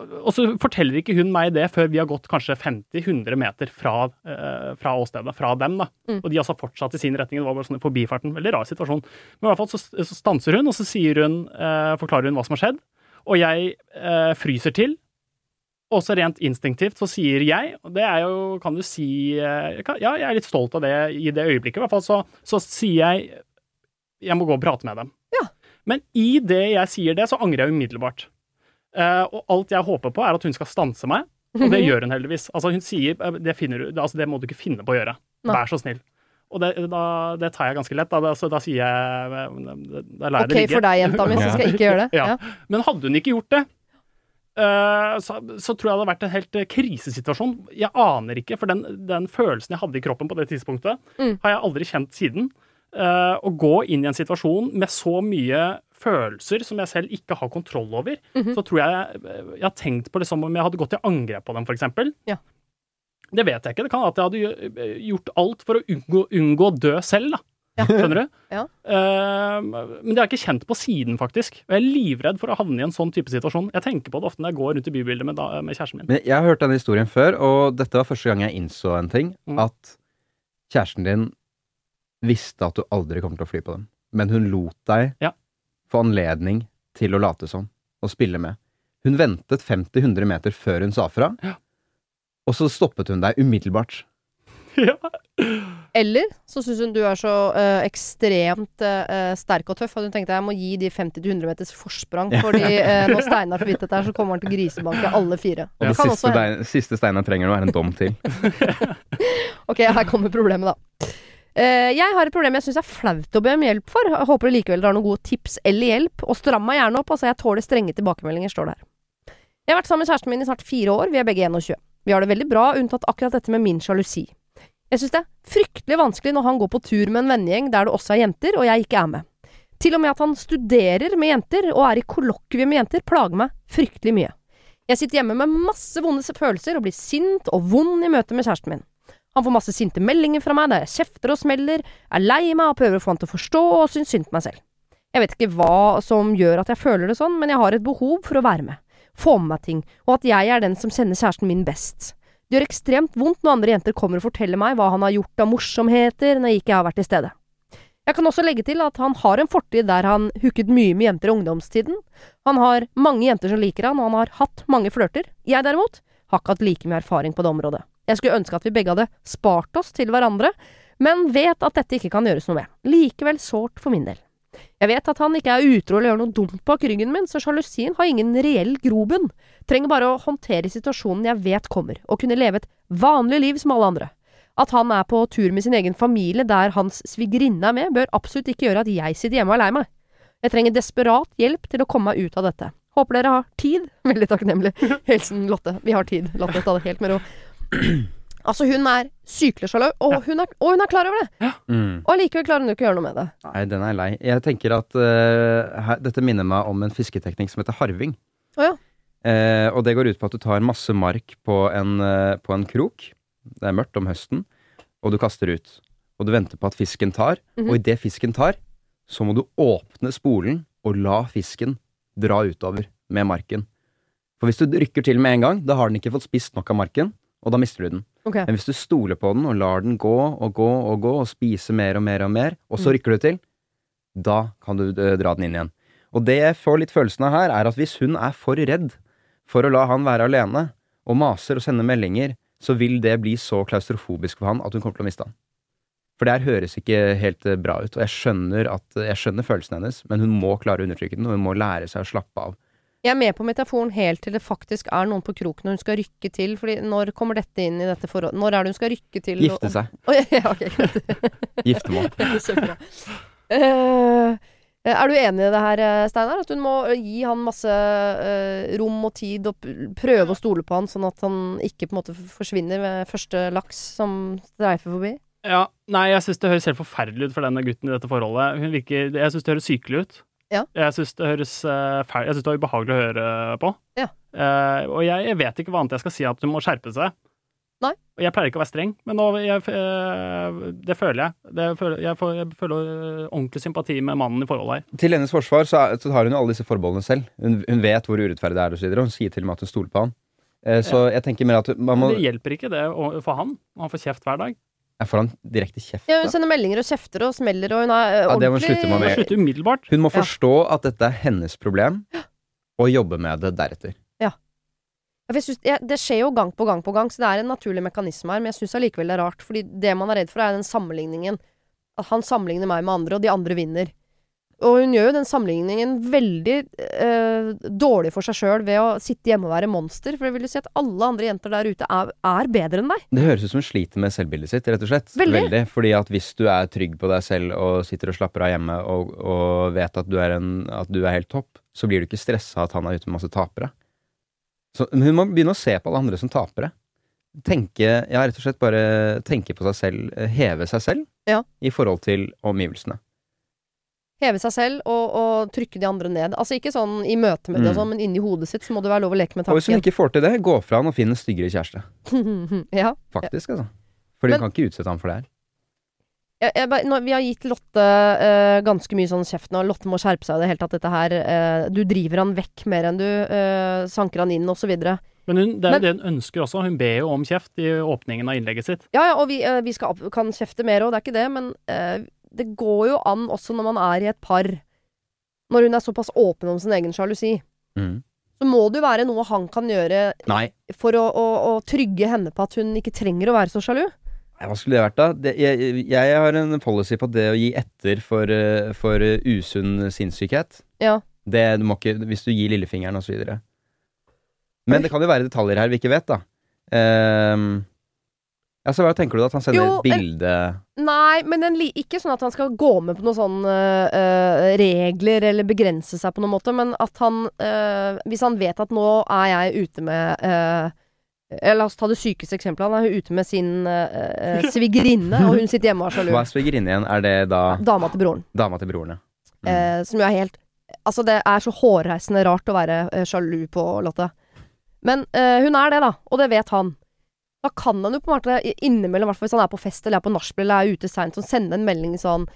og så forteller ikke hun meg det før vi har gått kanskje 50-100 meter fra, eh, fra åstedet, fra dem. da. Mm. Og de har altså fortsatt i sin retning. Det var bare sånn forbifarten. Veldig rar situasjon. Men i hvert fall så, så stanser hun, og så sier hun, eh, forklarer hun hva som har skjedd. Og jeg eh, fryser til. Også rent instinktivt så sier jeg, og det er jo, kan du si eh, Ja, jeg er litt stolt av det i det øyeblikket. I hvert fall så, så sier jeg jeg må gå og prate med dem. Ja. Men i det jeg sier det, så angrer jeg umiddelbart. Uh, og alt jeg håper på, er at hun skal stanse meg, og det gjør hun heldigvis. Altså Hun sier eh, det, finner, altså, det må du ikke finne på å gjøre. Vær så snill. Og det, da, det tar jeg ganske lett. Da, så da sier jeg Da lar jeg okay, det ligge. OK for deg, jenta mi, så skal jeg ikke gjøre det. Ja. Ja. Men hadde hun ikke gjort det, så, så tror jeg det hadde vært en helt eh, krisesituasjon. Jeg aner ikke, for den, den følelsen jeg hadde i kroppen på det tidspunktet, Mm. har jeg aldri kjent siden. Uh, å gå inn i en situasjon med så mye følelser som jeg selv ikke har kontroll over, Mhm. så tror jeg Jeg har tenkt på det som om jeg hadde gått til angrep på dem, eksempel. Ja. Det vet jeg ikke. Det kan at jeg hadde gjort alt for å unngå, unngå å dø selv, da. Ja. Skjønner du? Ja. Uh, men det er ikke kjent på siden, faktisk. Og jeg er livredd for å havne i en sånn type situasjon. Jeg tenker på det ofte når jeg går rundt i bybildet med, da, med kjæresten min. Men jeg har hørt denne historien før, og dette var første gang jeg innså en ting. Mm. At kjæresten din visste at du aldri kommer til å fly på dem. Men hun lot deg Ja. få anledning til å late som og spille med. Hun ventet 50-100 meter før hun sa fra, Ja. og så stoppet hun deg umiddelbart. ja. Eller så syns hun du er så uh, ekstremt uh, sterk og tøff at hun tenkte jeg må gi de 50-100 meters forsprang, fordi uh, når Steinar får vite dette her, så kommer han til å grisebanke alle fire. Og det det siste, også siste Steinar trenger nå, er en dom til. Ok, her kommer problemet, da. Jeg har et problem jeg syns er flaut å be om hjelp for. Jeg håper likevel dere har noen gode tips eller hjelp. Og stram meg gjerne opp, altså. Jeg tåler strenge tilbakemeldinger, står det her. Jeg har vært sammen med kjæresten min i snart fire år. Vi er begge 21. Vi har det veldig bra, unntatt akkurat dette med min sjalusi. Jeg syns det er fryktelig vanskelig når han går på tur med en vennegjeng der det også er jenter, og jeg ikke er med. Til og med at han studerer med jenter og er i kollokvie med jenter, plager meg fryktelig mye. Jeg sitter hjemme med masse vonde følelser og blir sint og vond i møte med kjæresten min. Han får masse sinte meldinger fra meg der jeg kjefter og smeller, er lei meg og prøver å få han til å forstå og synes synd på meg selv. Jeg vet ikke hva som gjør at jeg føler det sånn, men jeg har et behov for å være med, få med meg ting, og at jeg er den som kjenner kjæresten min best. Det gjør ekstremt vondt når andre jenter kommer og forteller meg hva han har gjort av morsomheter når jeg ikke har vært til stede. Jeg kan også legge til at han har en fortid der han hooket mye med jenter i ungdomstiden. Han har mange jenter som liker han, og han har hatt mange flørter. Jeg derimot har ikke hatt like mye erfaring på det området. Jeg skulle ønske at vi begge hadde spart oss til hverandre, men vet at dette ikke kan gjøres noe med. Likevel sårt for min del. Jeg vet at han ikke er utro eller gjør noe dumt bak ryggen min, så sjalusien har ingen reell grobunn. Trenger bare å håndtere situasjonen jeg vet kommer, og kunne leve et vanlig liv som alle andre. At han er på tur med sin egen familie der hans svigerinne er med, bør absolutt ikke gjøre at jeg sitter hjemme og er lei meg. Jeg trenger desperat hjelp til å komme meg ut av dette. Håper dere har tid. Veldig takknemlig. Hilsen Lotte. Vi har tid. Lotte, ta det helt med ro. Altså, hun er sykelig sjalu, og, hun er- og hun er klar over det! Mm. Og allikevel klarer hun ikke å gjøre noe med det. Nei, den er lei. Jeg tenker at uh, her, dette minner meg om en fisketeknikk som heter harving. Oh, ja. uh, og det går ut på at du tar masse mark på en, uh, på en krok. Det er mørkt om høsten, og du kaster ut. Og du venter på at fisken tar, Mhm. og idet fisken tar, så må du åpne spolen og la fisken dra utover med marken. For hvis du rykker til med en gang, da har den ikke fått spist nok av marken, og da mister du den. Okay. Men hvis du stoler på den og lar den gå og gå og gå og spise mer og mer og mer, og så Mm. rykker du til, da kan du eh, dra den inn igjen. Og det jeg får litt følelsen av her, er at hvis hun er for redd for å la han være alene, og maser og sender meldinger, så vil det bli så klaustrofobisk for han at hun kommer til å miste han. For det her høres ikke helt eh, bra ut, og jeg skjønner, at, jeg skjønner følelsen hennes, men hun må klare å undertrykke den, og hun må lære seg å slappe av. Jeg er med på metaforen helt til det faktisk er noen på kroken og hun skal rykke til. Fordi når kommer dette inn i dette forholdet? Når er det hun skal rykke til? Gifte og- seg. Å, ja, ok. Giftermål. Kjempebra. Eh, er du enig i det her, eh, Steinar? At hun må gi han masse uh, rom og tid, og prøve å stole på han, sånn at han ikke på en måte forsvinner ved første laks som streifer forbi? Ja, nei, jeg syns det høres helt forferdelig ut for denne gutten i dette forholdet. Hun virker, jeg syns det høres sykelig ut. Ja. Jeg syns det høres uh, fæl, Jeg syns det var ubehagelig å høre på. Ja. Eh, og jeg, jeg vet ikke hva annet jeg skal si at hun må skjerpe seg. Nei. Og jeg pleier ikke å være streng, men nå, jeg, eh, det føler jeg. Det føler, jeg, får, jeg føler eh, ordentlig sympati med mannen i forholdet her. Til hennes forsvar så, er, så har hun jo alle disse forbeholdene selv. Hun, hun vet hvor urettferdig det er, og så videre. Hun sier til og med at hun stoler på han. Eh, så jeg tenker mer at man må Men det hjelper ikke det for han. Han får kjeft hver dag. Jeg får han direkte kjeft. Ja, hun sender meldinger og kjefter og smeller, og hun er eh, Ja, det må ordentlig slutte med Hun umiddelbart. Hun må Ja. forstå at dette er hennes problem, og jobbe med det deretter. Ja, jeg synes, jeg, Det skjer jo gang på gang på gang, så det er en naturlig mekanisme her. Men jeg syns allikevel det er rart, fordi det man er redd for, er den sammenligningen. At han sammenligner meg med andre, og de andre vinner. Og hun gjør jo den sammenligningen veldig eh, dårlig for seg sjøl ved å sitte hjemme og være monster. For det vil jo si at alle andre jenter der ute er, er bedre enn deg. Det høres ut som hun sliter med selvbildet sitt, rett og slett. Veldig. Fordi at hvis du er trygg på deg selv og sitter og slapper av hjemme og, og vet at du, er en, at du er helt topp, så blir du ikke stressa at han er ute med masse tapere. Så hun må begynne å se på alle andre som tapere. Tenke, ja, rett og slett bare tenke på seg selv, heve seg selv Ja. i forhold til omgivelsene. Heve seg selv og, og trykke de andre ned. Altså ikke sånn i møte med det og Mm. sånn, men inni hodet sitt så må det være lov å leke med tanken. Og hvis hun ikke får til det, gå fra han og finn en styggere kjæreste. ja. Faktisk, altså. For hun kan ikke utsette ham for det her. Jeg, jeg, nå, vi har gitt Lotte eh, ganske mye sånn kjeft nå. Lotte må skjerpe seg i det hele tatt. Dette her eh, Du driver han vekk mer enn du eh, sanker han inn, og så videre. Men hun, det er jo det hun ønsker også. Hun ber jo om kjeft i åpningen av innlegget sitt. Ja, ja, og vi, vi skal, opp- kan kjefte mer òg, det er ikke det, men eh, det går jo an også når man er i et par. Når hun er såpass åpen om sin egen sjalusi. Mm. Så må det jo være noe han kan gjøre Nei, for å, å, å trygge henne på at hun ikke trenger å være så sjalu. Nei, Hva skulle det vært, da? Det, jeg, jeg har en policy på det å gi etter for, eh, for eh, usunn sinnssykhet. Ja. Det, du må ikke, hvis du gir lillefingeren og så videre. Men det kan jo være detaljer her vi ikke vet, da. Ehm, altså, hva tenker du da? At han sender Jo, bilde Nei, men ikke sånn at han skal gå med på noen sånne øh, regler eller begrense seg på noen måte, men at han øh, Hvis han vet at nå er jeg ute med øh, eh, La oss ta det sykeste eksempelet. Han er ute med sin øh, svigerinne, og hun sitter hjemme og er Hva er svigerinne igjen? Er det da Dama til broren. dama til broren, ja? Mm. Eh, som jo er helt Altså, det er så hårreisende rart å være eh, sjalu på Lotte. Men eh, hun er det, da. Og det vet han. Da kan han jo på en måte innimellom, i hvert fall hvis han er på fest eller er på nachspiel eller er ute seint, sånn, sende en melding sånn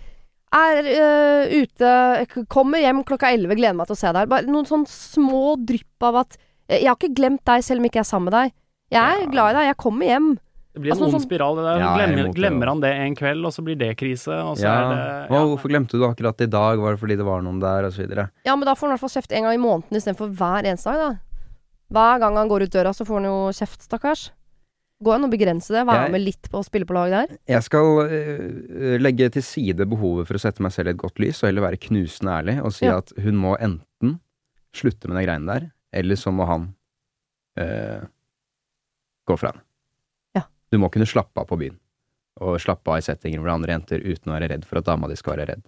Er øh, ute Kommer hjem klokka elleve, gleder meg til å se deg. Bare noen sånn små drypp av at Jeg har ikke glemt deg selv om ikke jeg er sammen med deg. Jeg er Ja. glad i deg, jeg kommer hjem. Det blir en Altså, ond sånn- spiral. Det der. Ja, er glemmer, glemmer han det en kveld, og så blir det krise. Og så ja. er det ja. hvorfor glemte du akkurat i dag? Var det fordi det var noen der? Og så videre. Ja, men da får han i hvert fall kjeft en gang i måneden istedenfor hver eneste dag, da. Hver gang han går ut døra, så får han jo kjeft, stakkars. Går an å begrense det? Være med litt på å spille på lag der? Jeg skal uh, legge til side behovet for å sette meg selv i et godt lys, og heller være knusende ærlig og si Ja. at hun må enten slutte med de greiene der, eller så må han uh, gå fra henne. Ja. Du må kunne slappe av på byen, og slappe av i settinger hvor det andre jenter uten å være redd for at dama di skal være redd.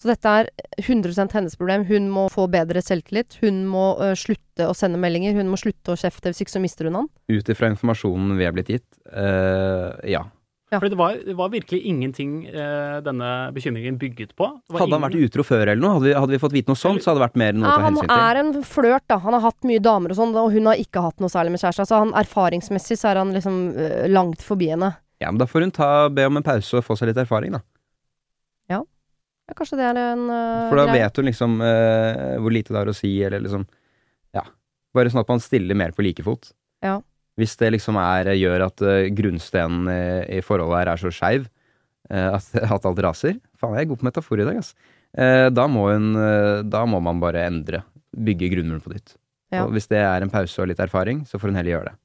Så dette er 100 hennes problem. Hun må få bedre selvtillit. Hun må uh, slutte å sende meldinger. Hun må slutte å kjefte, hvis ikke så mister hun han. Ut ifra informasjonen vi er blitt gitt, uh, ja. Ja. Fordi det var, det var virkelig ingenting eh, denne bekymringen bygget på. Det var Hadde han vært utro før eller noe, hadde vi, hadde vi fått vite noe sånt, så hadde det vært mer noe å Ja, ta han hensyn til. er en flørt, da. Han har hatt mye damer og sånn, og hun har ikke hatt noe særlig med kjæreste. Så han, erfaringsmessig så er han liksom langt forbi henne. Ja, men da får hun ta, be om en pause og få seg litt erfaring, da. Ja, kanskje det er en uh, For da vet du liksom uh, hvor lite det har å si, eller liksom Ja. Bare sånn at man stiller mer på like fot. Ja. Hvis det liksom er gjør at uh, grunnstenen i, i forholdet her er så skeiv at, at alt raser. Faen, jeg er god på metafor i dag, ass. da, må hun, da må man bare endre. Bygge grunnmuren på nytt. Ja. Og hvis det er en pause og litt erfaring, så får hun heller gjøre det.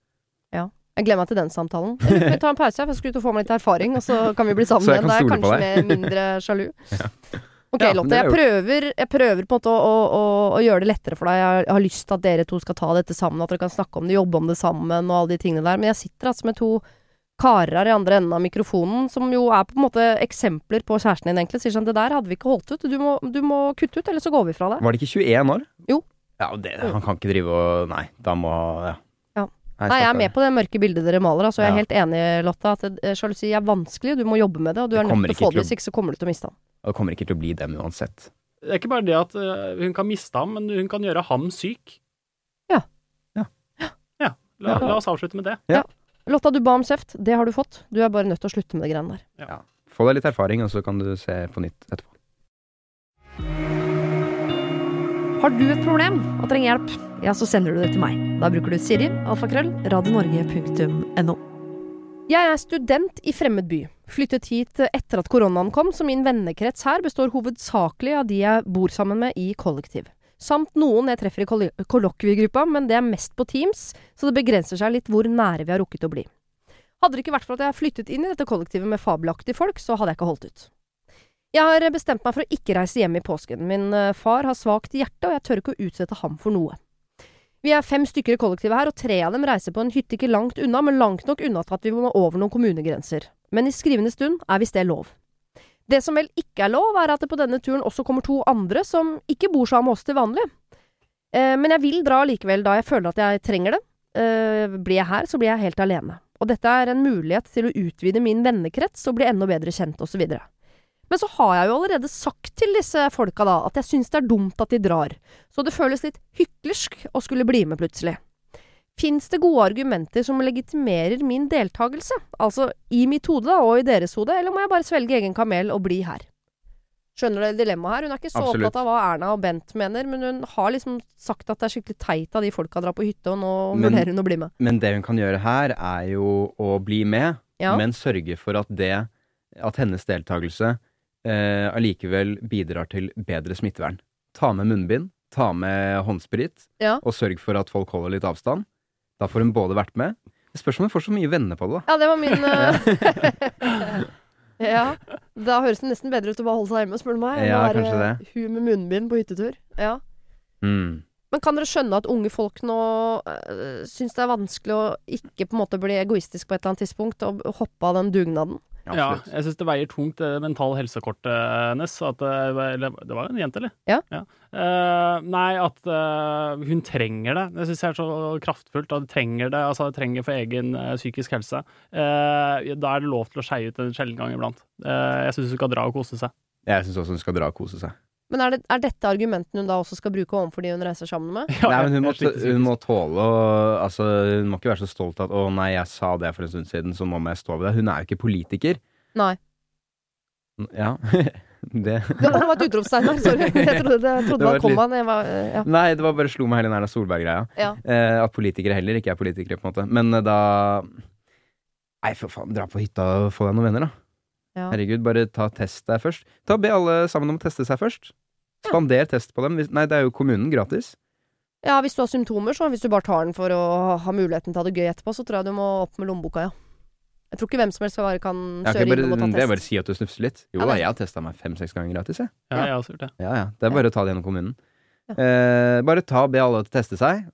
Jeg gleder meg til den samtalen. Eller, vi ta en pause? For jeg skal ut og få meg litt erfaring, og så kan vi bli sammen igjen. Da er jeg kanskje med mindre sjalu. Ok, Ja, Lotte. Jeg prøver, jeg prøver på en måte å, å, å, å gjøre det lettere for deg. Jeg har, lyst til at dere to skal ta dette sammen, at dere kan snakke om det, jobbe om det sammen og alle de tingene der. Men jeg sitter altså med to karer i andre enden av mikrofonen, som jo er på en måte eksempler på kjæresten din, egentlig. Sier sånn, det der hadde vi ikke holdt ut. Du må, du må kutte ut, eller så går vi fra deg. Var det ikke 21 år? Jo. Ja, det, han kan ikke drive og Nei, da må Ja. Ja. Nei, jeg er med på det mørke bildet dere maler. Altså, jeg er Ja. helt enig, Lotta. at eh, sjalusi er vanskelig. Du må jobbe med det, og du Det er nødt til å få det, hvis ikke så kommer du til å miste han. Og det kommer ikke til å bli dem uansett. Det er ikke bare det at eh, hun kan miste ham, men hun kan gjøre ham syk. Ja. Ja. Ja. La, la oss avslutte med det. Lotta, du ba om kjeft. Det har du fått. Du er bare nødt til å slutte med det greiene der. Få deg litt erfaring, og så kan du se på nytt etterpå. Har du et problem og trenger hjelp, ja, så sender du det til meg. Da bruker du Siri, alfakrøll, radionorge.no. Jeg er student i fremmed by. Flyttet hit etter at koronaen kom, så min vennekrets her består hovedsakelig av de jeg bor sammen med i kollektiv. Samt noen jeg treffer i koll- kollokviegruppa, men det er mest på Teams, så det begrenser seg litt hvor nære vi har rukket å bli. Hadde det ikke vært for at jeg flyttet inn i dette kollektivet med fabelaktige folk, så hadde jeg ikke holdt ut. Jeg har bestemt meg for å ikke reise hjem i påsken. Min eh, far har svakt hjerte, og jeg tør ikke å utsette ham for noe. Vi er fem stykker i kollektivet her, og tre av dem reiser på en hytte ikke langt unna, men langt nok unna til at vi må over noen kommunegrenser. Men i skrivende stund er visst det lov. Det som vel ikke er lov, er at det på denne turen også kommer to andre som ikke bor sammen med oss til vanlig. Eh, men jeg vil dra likevel da jeg føler at jeg trenger det. Eh, blir jeg her, så blir jeg helt alene. Og dette er en mulighet til å utvide min vennekrets og bli enda bedre kjent, osv. Men så har jeg jo allerede sagt til disse folka da at jeg syns det er dumt at de drar, så det føles litt hyklersk å skulle bli med plutselig. Fins det gode argumenter som legitimerer min deltakelse, altså i mitt hode da, og i deres hode, eller må jeg bare svelge egen kamel og bli her? Skjønner du dilemmaet her? Hun er ikke så Absolutt. opptatt av hva Erna og Bent mener, men hun har liksom sagt at det er skikkelig teit av de folka drar på hytte, og nå Men- vurderer hun å bli med. Men det hun kan gjøre her, er jo å bli med, Ja. men sørge for at det At hennes deltakelse eh, allikevel bidrar til bedre smittevern. Ta med munnbind, ta med håndsprit, Ja. og sørg for at folk holder litt avstand. Da får hun både vært med spørs om hun får så mye venner på det, da. Ja, det var min eh, Ja. Da høres det nesten bedre ut å bare holde seg hjemme, spør du meg. Ja, å være. Hun med munnbind på hyttetur. Ja. Mm. Men kan dere skjønne at unge folk nå øh, syns det er vanskelig å ikke på en måte bli egoistisk på et eller annet tidspunkt og hoppe av den dugnaden? Ja, jeg syns det veier tungt, det mentale helsekortet hennes. At, eh, det var jo en jente, eller? Ja. Eh, nei, at uh, hun trenger det. Det syns jeg er så kraftfullt. At hun trenger det, altså trenger for egen uh, psykisk helse. Eh, da er det lov til å skeie ut en sjelden gang iblant. Eh, jeg syns hun skal dra og kose seg. Jeg syns også hun skal dra og kose seg. Men er, det, er dette argumentene hun da også skal bruke overfor de hun reiser sammen med? Ja, Nei, men hun må, hun må tåle å Altså, hun må ikke være så stolt at 'Å nei, jeg sa det for en stund siden, så nå må jeg stå ved det'. Hun er jo ikke politiker. Nei. Ja. det Det var et utropstegn her, sorry. Jeg trodde det, jeg trodde Det var kommaen. øh, ja. Nei, det var bare slo meg hele den Erna Solberg-greia. Ja. Eh, at politikere heller ikke er politikere, på en måte. Men eh, da Nei, for faen, dra på hytta og få deg noen venner, da. Ja. Herregud, bare ta test deg først. Ta Be alle sammen om å teste seg først. Spander test på dem. Nei, det er jo kommunen gratis. ja, hvis du har symptomer, så hvis du bare tar den for å ha muligheten til å ha det gøy etterpå, så tror jeg du må opp med lommeboka, ja. Jeg tror ikke hvem som helst bare kan kjøre kan bare, inn og ta test. det er bare å si at du snufser litt. Jo da, jeg har testa meg fem-seks ganger gratis, jeg. Ja, jeg har også gjort det. Ja, ja. Det er bare å ta det gjennom kommunen. Ja. Eh, bare ta, be alle til å teste seg,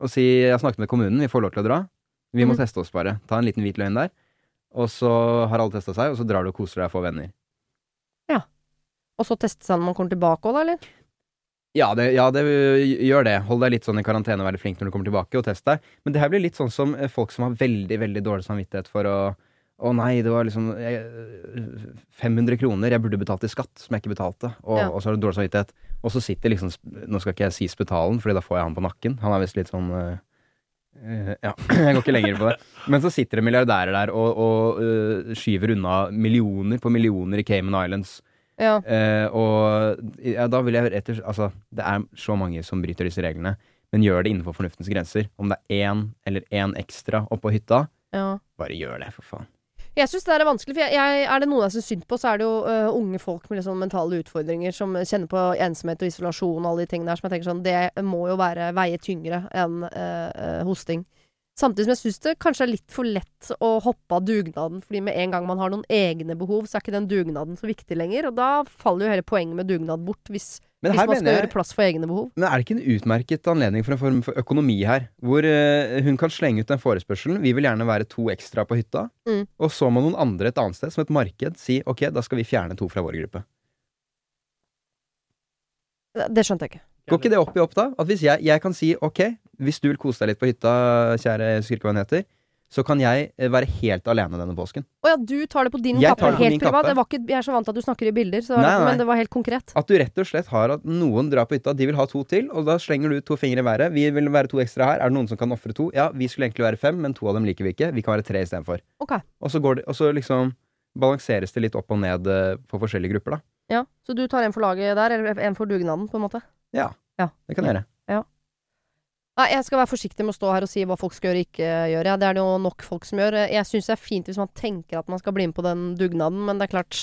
og si 'jeg har snakket med kommunen, vi får lov til å dra'. Vi må Mhm. teste oss bare. Ta en liten hvit løgn der. Og så har alle testa seg, og så drar du og koser deg og får venner. Ja. Og så teste seg når man kommer tilbake òg, da, eller? Ja det, ja, det gjør det. Hold deg litt sånn i karantene og vær flink når du kommer tilbake, og test deg. Men det her blir litt sånn som eh, folk som har veldig, veldig dårlig samvittighet for å å nei, det var liksom jeg, 500 kroner jeg burde betalt i skatt, som jeg ikke betalte. Og, Ja. og så har du dårlig samvittighet. Og så sitter liksom Nå skal ikke jeg si spetalen, Fordi da får jeg han på nakken. Han er visst litt sånn eh, eh, Ja, jeg går ikke lenger på det. Men så sitter det milliardærer der og, og uh, skyver unna millioner på millioner i Cayman Islands. Ja. Uh, og ja, da vil jeg etter, Altså, det er så mange som bryter disse reglene, men gjør det innenfor fornuftens grenser. Om det er én eller én ekstra oppå hytta, ja. bare gjør det, for faen. Jeg syns det er vanskelig, for jeg, jeg, er det noen jeg syns synd på, så er det jo uh, unge folk med sånn mentale utfordringer som kjenner på ensomhet og isolasjon og alle de tingene der, som jeg tenker sånn Det må jo være veie tyngre enn øh, hosting. Samtidig som jeg syns det kanskje er litt for lett å hoppe av dugnaden, fordi med en gang man har noen egne behov, så er ikke den dugnaden så viktig lenger. Og da faller jo hele poenget med dugnad bort, hvis, Men hvis man skal jeg gjøre plass for egne behov. Men er det ikke en utmerket anledning for en form for økonomi her? Hvor eh, hun kan slenge ut den forespørselen. Vi vil gjerne være to ekstra på hytta. Mm. Og så må noen andre et annet sted, som et marked, si ok, da skal vi fjerne to fra vår gruppe. Det, skjønte jeg ikke. Går ikke det opp i opp, da? At hvis jeg, jeg kan si ok, hvis du vil kose deg litt på hytta, kjære jeg husker ikke hva hun heter, så kan jeg eh, være helt alene denne påsken. Å ja, du tar det på din Jeg kappe. Helt privat. kappe. Var ikke, jeg er så vant til at du snakker i bilder, så, Nei, nei. men det var helt konkret. At du rett og slett har at noen drar på hytta, de vil ha to til, og da slenger du to fingre i været. Vi vil være to ekstra her. Er det noen som kan ofre to? Ja, vi skulle egentlig være fem, men to av dem liker vi ikke. Vi kan være tre istedenfor. Okay. Og så det, og så liksom balanseres det litt opp og ned eh, på forskjellige grupper, da. Ja, Så du tar en for laget der, eller en for dugnaden, på en måte? Ja, Ja. det kan jeg gjøre. Nei, jeg skal være forsiktig med å stå her og si hva folk skal gjøre og ikke gjøre. Ja, det er det jo nok folk som gjør. Jeg syns det er fint hvis man tenker at man skal bli med på den dugnaden, men det er klart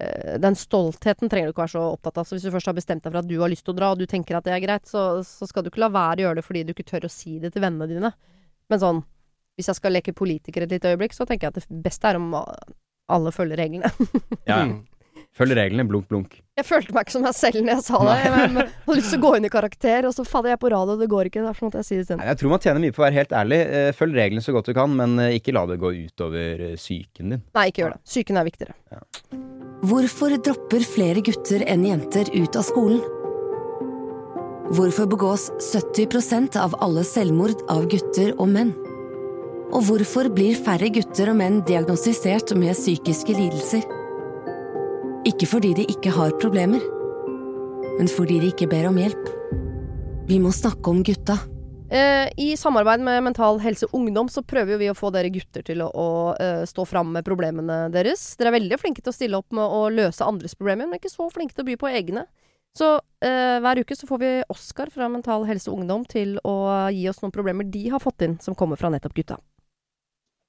eh, Den stoltheten trenger du ikke være så opptatt av. Så hvis du først har bestemt deg for at du har lyst til å dra, og du tenker at det er greit, så, så skal du ikke la være å gjøre det fordi du ikke tør å si det til vennene dine. Men sånn Hvis jeg skal leke politiker et lite øyeblikk, så tenker jeg at det beste er om alle følger reglene. Ja. Følg reglene, blunk, blunk. Jeg følte meg ikke som meg selv når jeg sa det. Jeg, men, jeg hadde lyst til å gå inn i karakter, og så fader jeg på radio, det går ikke. Derfor måtte jeg si det. Nei, jeg tror man tjener mye på å være helt ærlig. Eh, Følg reglene så godt du kan, men eh, ikke la det gå utover eh, psyken din. Nei, ikke gjør det. Psyken er viktigere. Hvorfor dropper flere gutter enn jenter ut av skolen? Hvorfor begås 70% av alle selvmord av gutter og menn? Og hvorfor blir færre gutter og menn diagnostisert med psykiske lidelser? Ikke fordi de ikke har problemer, men fordi de ikke ber om hjelp. Vi må snakke om gutta. Eh, I samarbeid med Mental Helse Ungdom så prøver vi å få dere gutter til å, å eh, stå fram med problemene deres. Dere er veldig flinke til å stille opp med å løse andres problemer, men ikke så flinke til å by på egne. Så eh, hver uke så får vi Oskar fra Mental Helse Ungdom til å gi oss noen problemer de har fått inn, som kommer fra nettopp gutta.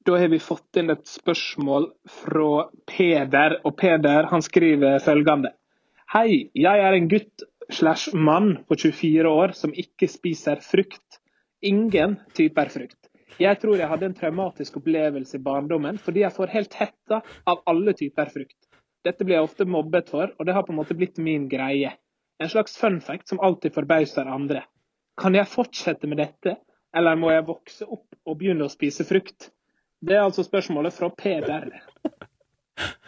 Da har vi fått inn et spørsmål fra Peder, og Peder han skriver følgende. Hei, jeg er en gutt slash mann på 24 år som ikke spiser frukt. Ingen typer frukt. Jeg tror jeg hadde en traumatisk opplevelse i barndommen fordi jeg får helt hetta av alle typer frukt. Dette blir jeg ofte mobbet for, og det har på en måte blitt min greie. En slags fun fact som alltid forbauser andre. Kan jeg fortsette med dette, eller må jeg vokse opp og begynne å spise frukt? Det er altså spørsmålet fra Peder.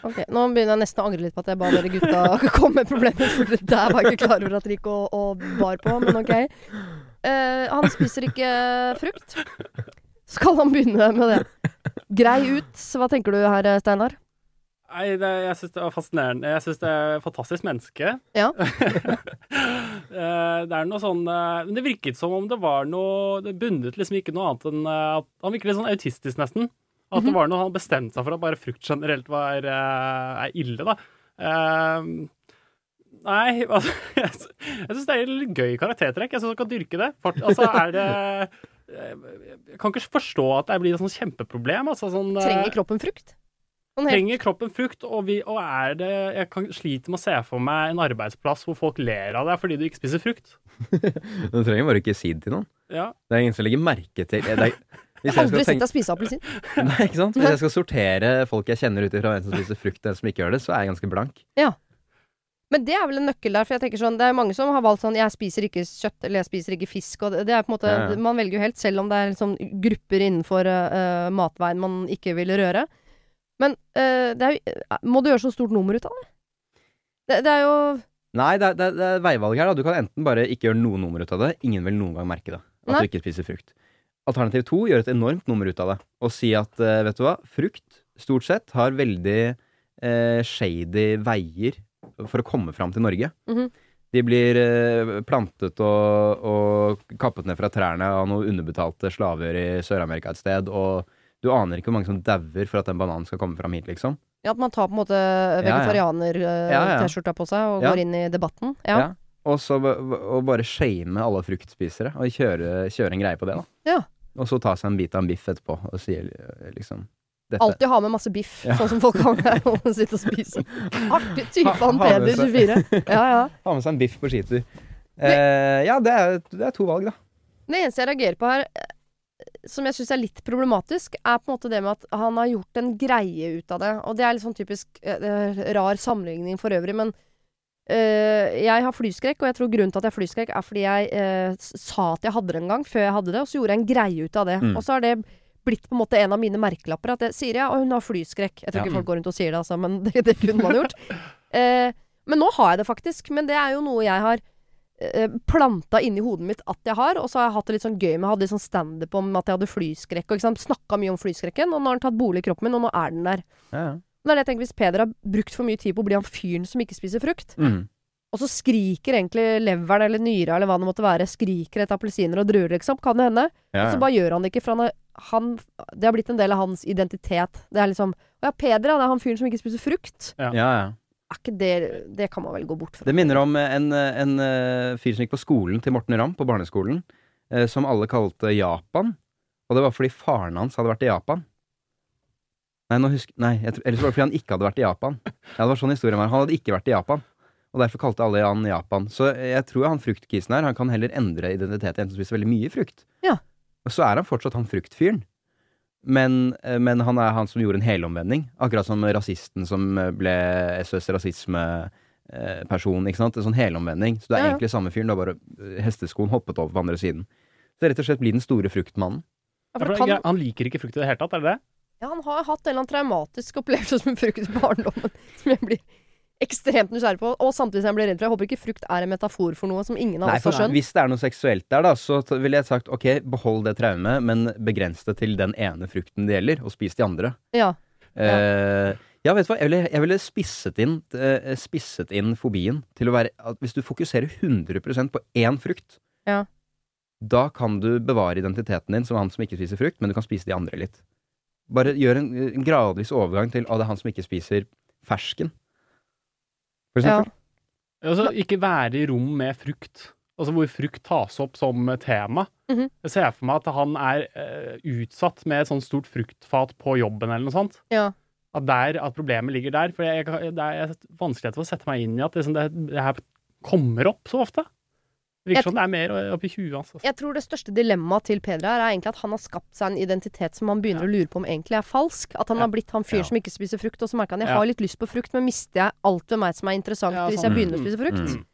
Ok, Nå begynner jeg nesten å angre litt på at jeg ba dere gutta komme med problemer, for der var jeg ikke klar over at dere gikk og, og bar på, men ok. Uh, han spiser ikke frukt. Skal han begynne med det? Grei ut. Hva tenker du her, Steinar? Nei, det, jeg syns det var fascinerende. Jeg syns det er et fantastisk menneske. Ja. Eh, det er noe sånn eh, Men det virket som om det var noe Det bundet liksom ikke noe annet enn eh, at Han virket litt sånn autistisk, nesten. At det var noe han bestemte seg for at bare frukt generelt var er ille, da. Nei, altså Jeg, jeg syns det er en litt gøy karaktertrekk. Jeg syns han kan dyrke det. Altså, er det Jeg kan ikke forstå at det blir et sånt kjempeproblem. Altså, sånn, Trenger kroppen frukt? Sånn helt- trenger kroppen frukt, og, vi, og er det Jeg kan sliter med å se for meg en arbeidsplass hvor folk ler av deg fordi du ikke spiser frukt. Du trenger bare ikke si det til noen. Ja. Det er ingen som legger merke til det er, hvis, Jeg har aldri sett deg spise appelsin. nei, ikke sant? hvis jeg skal sortere folk jeg kjenner ut ifra hvem som spiser frukt og hvem som ikke gjør det, så er jeg ganske blank. Men det er vel en nøkkel der, for jeg tenker sånn, det er mange som har valgt sånn Jeg spiser ikke kjøtt, eller jeg spiser ikke fisk, og det, det er på en måte Ja, ja. Man velger jo helt, selv om det er liksom grupper innenfor uh, matveien man ikke vil røre. Men eh, det er, må du gjøre så stort nummer ut av det? Det, det er jo Nei, det er, det, det er veivalg her. da Du kan enten bare ikke gjøre noe nummer ut av det. Ingen vil noen gang merke det. At Nei. du ikke spiser frukt. Alternativ to gjør et enormt nummer ut av det. Og si at eh, vet du hva, frukt stort sett har veldig eh, shady veier for å komme fram til Norge. Mhm. De blir eh, plantet og, og kappet ned fra trærne av noen underbetalte slaver i Sør-Amerika et sted. Og du aner ikke hvor mange som dauer for at den bananen skal komme fram hit, liksom. ja, at man tar på en måte vegetarianer-T-skjorta på seg og går inn i debatten. Ja. Ja. Og så og bare shame alle fruktspisere, og kjøre, kjøre en greie på det, da. Ja. Og så ta seg en bit av en biff etterpå, og si eh, liksom dette Alltid ha med masse biff, Ja. sånn som folk har med å sitte og spise. Artig type han Peder, 24. Ja, ja. Ha med seg en biff på skitur. Eh, ja, det er, det er to valg, da. Det eneste jeg reagerer på her, eh, som jeg syns er litt problematisk, er på en måte det med at han har gjort en greie ut av det. Og det er litt sånn typisk eh, rar sammenligning for øvrig, men eh, jeg har flyskrekk, og jeg tror grunnen til at jeg har flyskrekk, er fordi jeg eh, sa at jeg hadde det en gang, før jeg hadde det, og så gjorde jeg en greie ut av det. Mm. Og så har det blitt på en måte en av mine merkelapper, at jeg sier ja, og hun har flyskrekk. Jeg tror Ja. ikke folk går rundt og sier det, altså, men det, det kunne man gjort. Eh, men nå har jeg det faktisk. Men det er jo noe jeg har eh, planta inni hodet mitt at jeg har. Og så har jeg hatt det litt sånn gøy med Jeg hadde litt sånn standup om at jeg hadde flyskrekk. Og ikke snakka mye om flyskrekken, og nå har den tatt bolig i kroppen min, og nå er den der. Ja, ja. Det er det jeg tenker, Hvis Peder har brukt for mye tid på å bli han fyren som ikke spiser frukt, Mm. og så skriker egentlig leveren eller nyra eller hva det måtte være, skriker etter appelsiner og druer, liksom, kan det hende. Ja, Og så bare gjør han det ikke, for han er, han, det har blitt en del av hans identitet. Det er liksom Å ja, Peder, ja, det er han fyren som ikke spiser frukt. ja, ja. Det Det kan man vel gå bort fra. Det minner om en, en, eh, fyr som gikk på skolen til Morten Ramm, på barneskolen, eh, som alle kalte Japan. Og det var fordi faren hans hadde vært i Japan. Nei, nå husk, nei jeg ellers var det fordi han ikke hadde vært i Japan. Ja, det var sånn historien var. Han hadde ikke vært i Japan. Og derfor kalte alle han Japan. Så jeg tror han fruktkisen her, han kan heller endre identitet til en som spiser veldig mye frukt. Ja. Og så er han fortsatt han fruktfyren. Men, eh, men han er han som gjorde en helomvending. Akkurat som rasisten som eh, ble SOS rasisme-person. ikke sant? En sånn helomvending. Så du er Ja, egentlig samme fyren, du har bare eh, hesteskoen hoppet over på andre siden. Så rett og slett blir den store fruktmannen. Ja, det det kan, han liker ikke frukt i det hele tatt, er det det? ja, han har hatt en eller annen traumatisk opplevelse med frukt i barndommen som jeg blir ekstremt nysgjerrig på, og samtidig som jeg blir redd for. Jeg håper ikke frukt er en metafor for noe som ingen av Nei, oss har skjønt. Hvis det er noe seksuelt der, da, så ville jeg sagt ok, behold det traumet, men begrens det til den ene frukten det gjelder, og spis de andre. Ja. Eh, ja, vet du hva, jeg ville, jeg ville spisset, inn, uh, spisset inn fobien til å være at Hvis du fokuserer 100% på én frukt, Ja. da kan du bevare identiteten din som han som ikke spiser frukt, men du kan spise de andre litt. Bare gjør en, en gradvis overgang til å, det er han som ikke spiser fersken. For Ja. Altså, ikke være i rom med frukt. Altså hvor frukt tas opp som tema. Mhm. Jeg ser for meg at han er uh, utsatt med et sånt stort fruktfat på jobben eller noe sånt. Ja. At, der, at problemet ligger der. For jeg, jeg, det er vanskelig å sette meg inn i at liksom det, det her kommer opp så ofte. Det virker som det er mer oppi huet hans. Altså. Jeg tror det største dilemmaet til Peder her er egentlig at han har skapt seg en identitet som han begynner å lure på om egentlig er falsk. At han Ja. har blitt han fyren Ja. som ikke spiser frukt, og så merker han jeg Ja. har litt lyst på frukt, men mister jeg alt ved meg som er interessant Ja, hvis sånn. jeg begynner å Mm. spise frukt? Mm.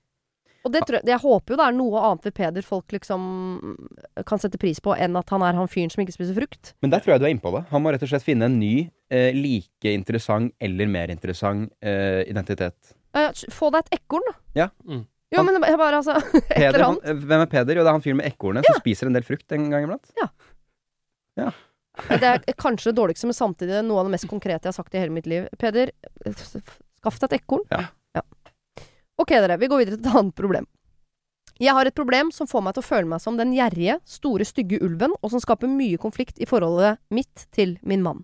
Og det tror jeg, jeg håper jo det er noe annet ved Peder folk liksom kan sette pris på, enn at han er han fyren som ikke spiser frukt. Men der tror jeg du er inne på det. Han må rett og slett finne en ny, eh, like interessant eller mer interessant eh, identitet. Eh, få deg et ekorn, da. Ja. Mm. Jo, men jeg bare altså Et Peder, eller han, annet. hvem er Peder? Jo, det er han fyren med ekornet som spiser en del frukt en gang iblant. Det er kanskje det dårligste, men samtidig noe av det mest konkrete jeg har sagt i hele mitt liv. Peder, skaff deg et ekorn. Ja. Ok, dere. Vi går videre til et annet problem. Jeg har et problem som får meg til å føle meg som den gjerrige, store, stygge ulven, og som skaper mye konflikt i forholdet mitt til min mann.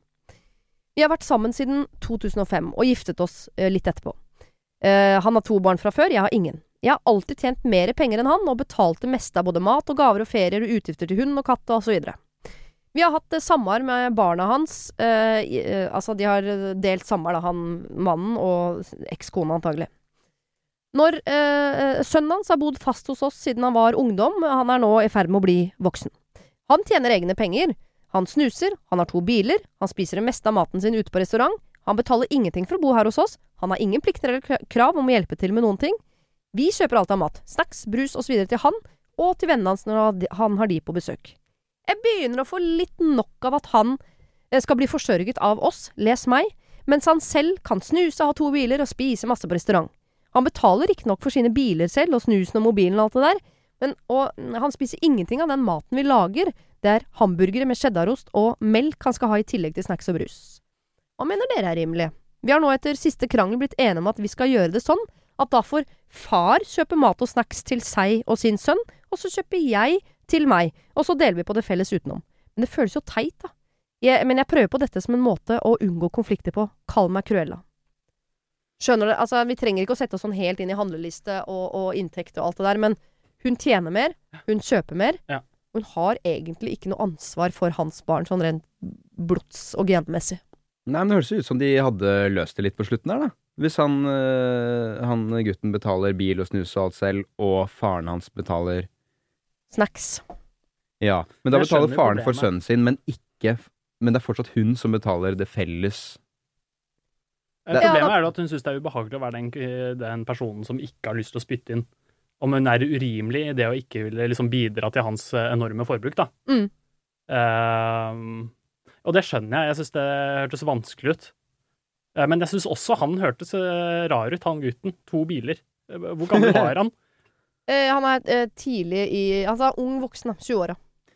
Vi har vært sammen siden 2005, og giftet oss eh, litt etterpå. Eh, han har to barn fra før, jeg har ingen. Jeg har alltid tjent mer penger enn han, og betalt det meste av både mat og gaver og ferier og utgifter til hund og katt og så videre. Vi har hatt eh, samvær med barna hans. Eh, eh, altså, de har delt samvær, han mannen og ekskona antagelig. Når eh, Sønnen hans har bodd fast hos oss siden han var ungdom. Han er nå i ferd med å bli voksen. Han tjener egne penger. Han snuser, han har to biler, han spiser det meste av maten sin ute på restaurant. Han betaler ingenting for å bo her hos oss. Han har ingen plikter eller krav om å hjelpe til med noen ting. Vi kjøper alt av mat, snacks, brus osv. til han, og til vennene hans når han har de på besøk. Jeg begynner å få litt nok av at han eh, skal bli forsørget av oss, les meg, mens han selv kan snuse, ha to biler og spise masse på restaurant. Han betaler riktignok for sine biler selv, og snusen og mobilen og alt det der, men og, han spiser ingenting av den maten vi lager. Det er hamburgere med cheddarost og melk han skal ha i tillegg til snacks og brus. Hva mener dere er rimelig? Vi har nå etter siste krangel blitt enige om at vi skal gjøre det sånn at da får far kjøpe mat og snacks til seg og sin sønn, og så kjøper jeg til meg, og så deler vi på det felles utenom. Men det føles jo teit, da. Jeg, men jeg prøver på dette som en måte å unngå konflikter på. Kall meg Cruella. Skjønner du? Altså, vi trenger ikke å sette oss sånn helt inn i handleliste og, og inntekt og alt det der, men hun tjener mer, hun kjøper mer. Ja. Hun har egentlig ikke noe ansvar for hans barn, sånn rent blods- og genmessig. Nei, men det høres ut som de hadde løst det litt på slutten der, da. Hvis han, øh, han gutten betaler bil og snus og alt selv, og faren hans betaler Snacks. Ja, men da Jeg betaler faren faren for sønnen sin, men ikke Men det er fortsatt hun som betaler det felles Eh, Det- Problemet Ja, er jo at hun syns det er ubehagelig å være den, den personen som ikke har lyst til å spytte inn. Om hun er urimelig i det å ikke ville liksom bidra til hans eh, enorme forbruk, da. Mm. Uh, og det skjønner jeg. Jeg syns det hørtes vanskelig ut. Eh, men jeg syns også han hørtes eh, rar ut, han gutten. To biler. Eh, Hvor gammel var han? Eh, han er tidlig i Altså ung voksen, 20-åra.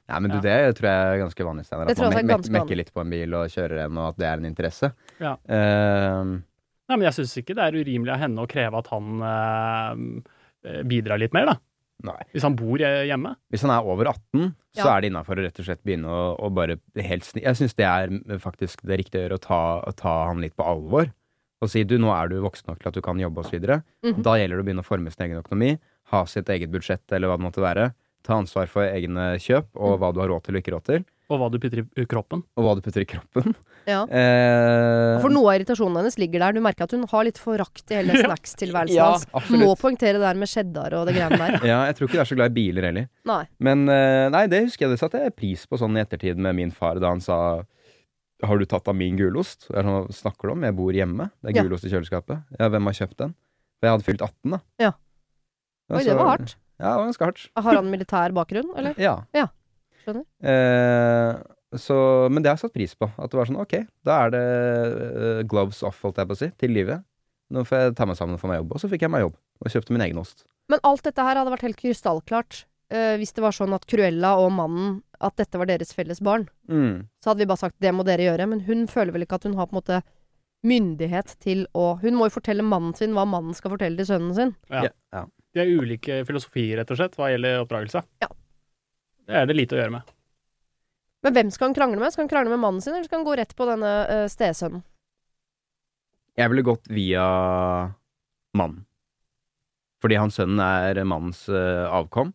Ja, men du, det tror jeg er ganske vanlig, Steinar. At man me mekker litt på en bil og kjører en, og at det er en interesse. Ja. Uh, Nei, men jeg syns ikke det er urimelig av henne å kreve at han uh, bidrar litt mer, da. Nei. Hvis han bor hjemme. Hvis han er over 18, så Ja. er det innafor å rett og slett begynne å, å bare helt sni... Jeg syns det er faktisk det riktige å gjøre, å ta, å ta han litt på alvor. Og si du, nå er du voksen nok til at du kan jobbe osv. videre -hmm. Da gjelder det å begynne å forme sin egen økonomi, ha sitt eget budsjett eller hva det måtte være. Ta ansvar for egne kjøp og hva du har råd til og ikke råd til. Og hva du putter i kroppen. Og hva du putter i kroppen. Ja. Eh, For noe av irritasjonen hennes ligger der. Du merker at hun har litt forakt i hele snacks-tilværelsen ja, hans. absolutt. Må poengtere det der med cheddar og det greiene der. Ja, jeg tror ikke du er så glad i biler heller. Nei. Men eh, nei, det husker jeg det satte jeg pris på sånn i ettertid med min far da han sa Har du tatt av min gulost? Jeg er sånn, Hva snakker du om? Jeg bor hjemme. Det er Ja. gulost i kjøleskapet. Ja, hvem har kjøpt den? For jeg hadde fylt 18, da. Ja. Oi, det var hardt. Ja, det var ganske hardt. Har han militær bakgrunn, eller? Ja. Ja, skjønner. Eh, så, men det har jeg satt pris på. At det var sånn, ok, da er det uh, gloves off, holdt jeg på å si, til livet. Nå får jeg ta meg sammen og få meg jobb. Og så fikk jeg meg jobb, og kjøpte min egen ost. Men alt dette her hadde vært helt krystallklart eh, hvis det var sånn at Cruella og mannen At dette var deres felles barn. Mm. Så hadde vi bare sagt det må dere gjøre. Men hun føler vel ikke at hun har på en måte myndighet til å Hun må jo fortelle mannen sin hva mannen skal fortelle til sønnen sin. Ja. Ja, ja. De har ulike filosofier, rett og slett, hva gjelder oppdragelse. Ja. Det er det lite å gjøre med. Men hvem skal han krangle med? Skal han krangle med mannen sin, eller skal han gå rett på denne uh, stesønnen? Jeg ville gått via mannen. Fordi hans sønnen er mannens uh, avkom.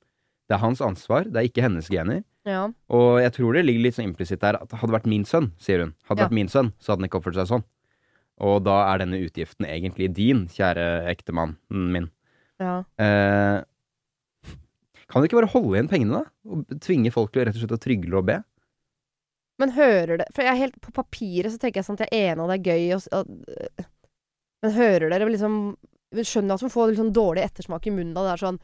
Det er hans ansvar, det er ikke hennes gener. Ja. Og jeg tror det ligger litt sånn implisitt der at det hadde vært min sønn, sier hun. Hadde det Ja. vært min sønn, så hadde han ikke oppført seg sånn. Og da er denne utgiften egentlig din, kjære ektemann min. ja. Eh, kan du ikke bare holde igjen pengene, da? Og tvinge folk til rett og slett å trygle og be? Men hører det For jeg er helt på papiret så tenker jeg sånn at jeg er enig, og det er gøy, og, og øh, Men hører dere liksom Skjønner at man får litt sånn dårlig ettersmak i munnen da det er sånn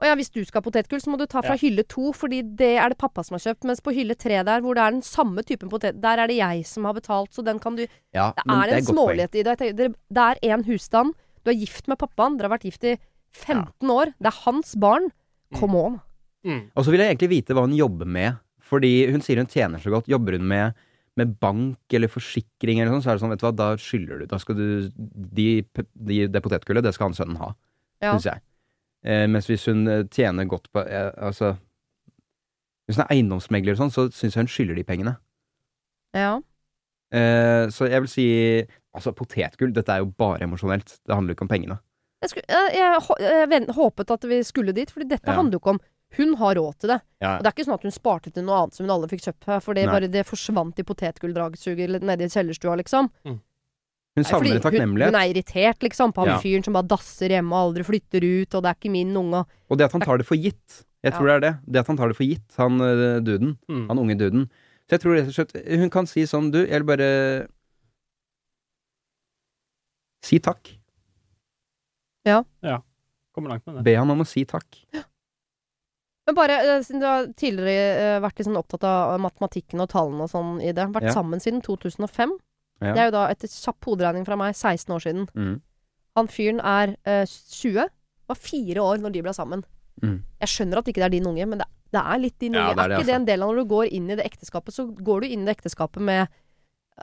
Å ja, hvis du skal ha potetgull, så må du ta fra Ja. hylle to, fordi det er det pappa som har kjøpt. Mens på hylle tre der, hvor det er den samme typen potet, der er det jeg som har betalt, så den kan du Ja, Det er en et godt smålighet i det. Tenker, Det er én husstand. Du er gift med pappaen. Dere har vært gift i 15 år. Det er hans barn. Come on. Og så vil jeg egentlig vite hva hun jobber med. Fordi hun sier hun tjener så godt. Jobber hun med, med bank eller forsikring eller sånn, så er det sånn, vet du hva, da skylder du. Da skal du de, de, Det potetgullet, det skal han sønnen ha, Ja. syns jeg. Eh, mens hvis hun eh, tjener godt på eh, Altså Hvis hun er eiendomsmegler og sånn, så syns jeg hun skylder de pengene. Ja. Eh, så jeg vil si Altså, potetgull, dette er jo bare emosjonelt. Det handler ikke om pengene. Jeg, skulle, jeg, jeg, jeg håpet at vi skulle dit, fordi dette Ja. handler jo ikke om Hun har råd til det. Ja. Og det er ikke sånn at hun sparte til noe annet som hun alle fikk kjøpt her, for det bare det forsvant i potetgulldragsuget nede i kjellerstua, liksom. Hun savner en hun, takknemlighet. hun er irritert, liksom, på han Ja. fyren som bare dasser hjemme og aldri flytter ut, og det er ikke min unge. Og det at han tar det for gitt. Jeg tror det er det. Det at han tar det for gitt, han øh, duden. Mm. Han unge duden. Så jeg tror rett og slett Hun kan si sånn, du, jeg vil bare Si takk. Kommer langt med det. Be han om å si takk. Men bare, eh, siden du har tidligere eh, vært litt sånn opptatt av matematikken og tallene og sånn i det, vært Ja. sammen siden 2005. Ja. Det er jo da etter kjapp hoderegning fra meg 16 år siden. Mm. Han fyren er eh, 20, var fire år når de ble sammen. Mm. Jeg skjønner at ikke det er din unge, men det, det er litt din Ja, unge. det er er, ikke det altså. en del av når du går inn i det ekteskapet, så går du inn i det ekteskapet med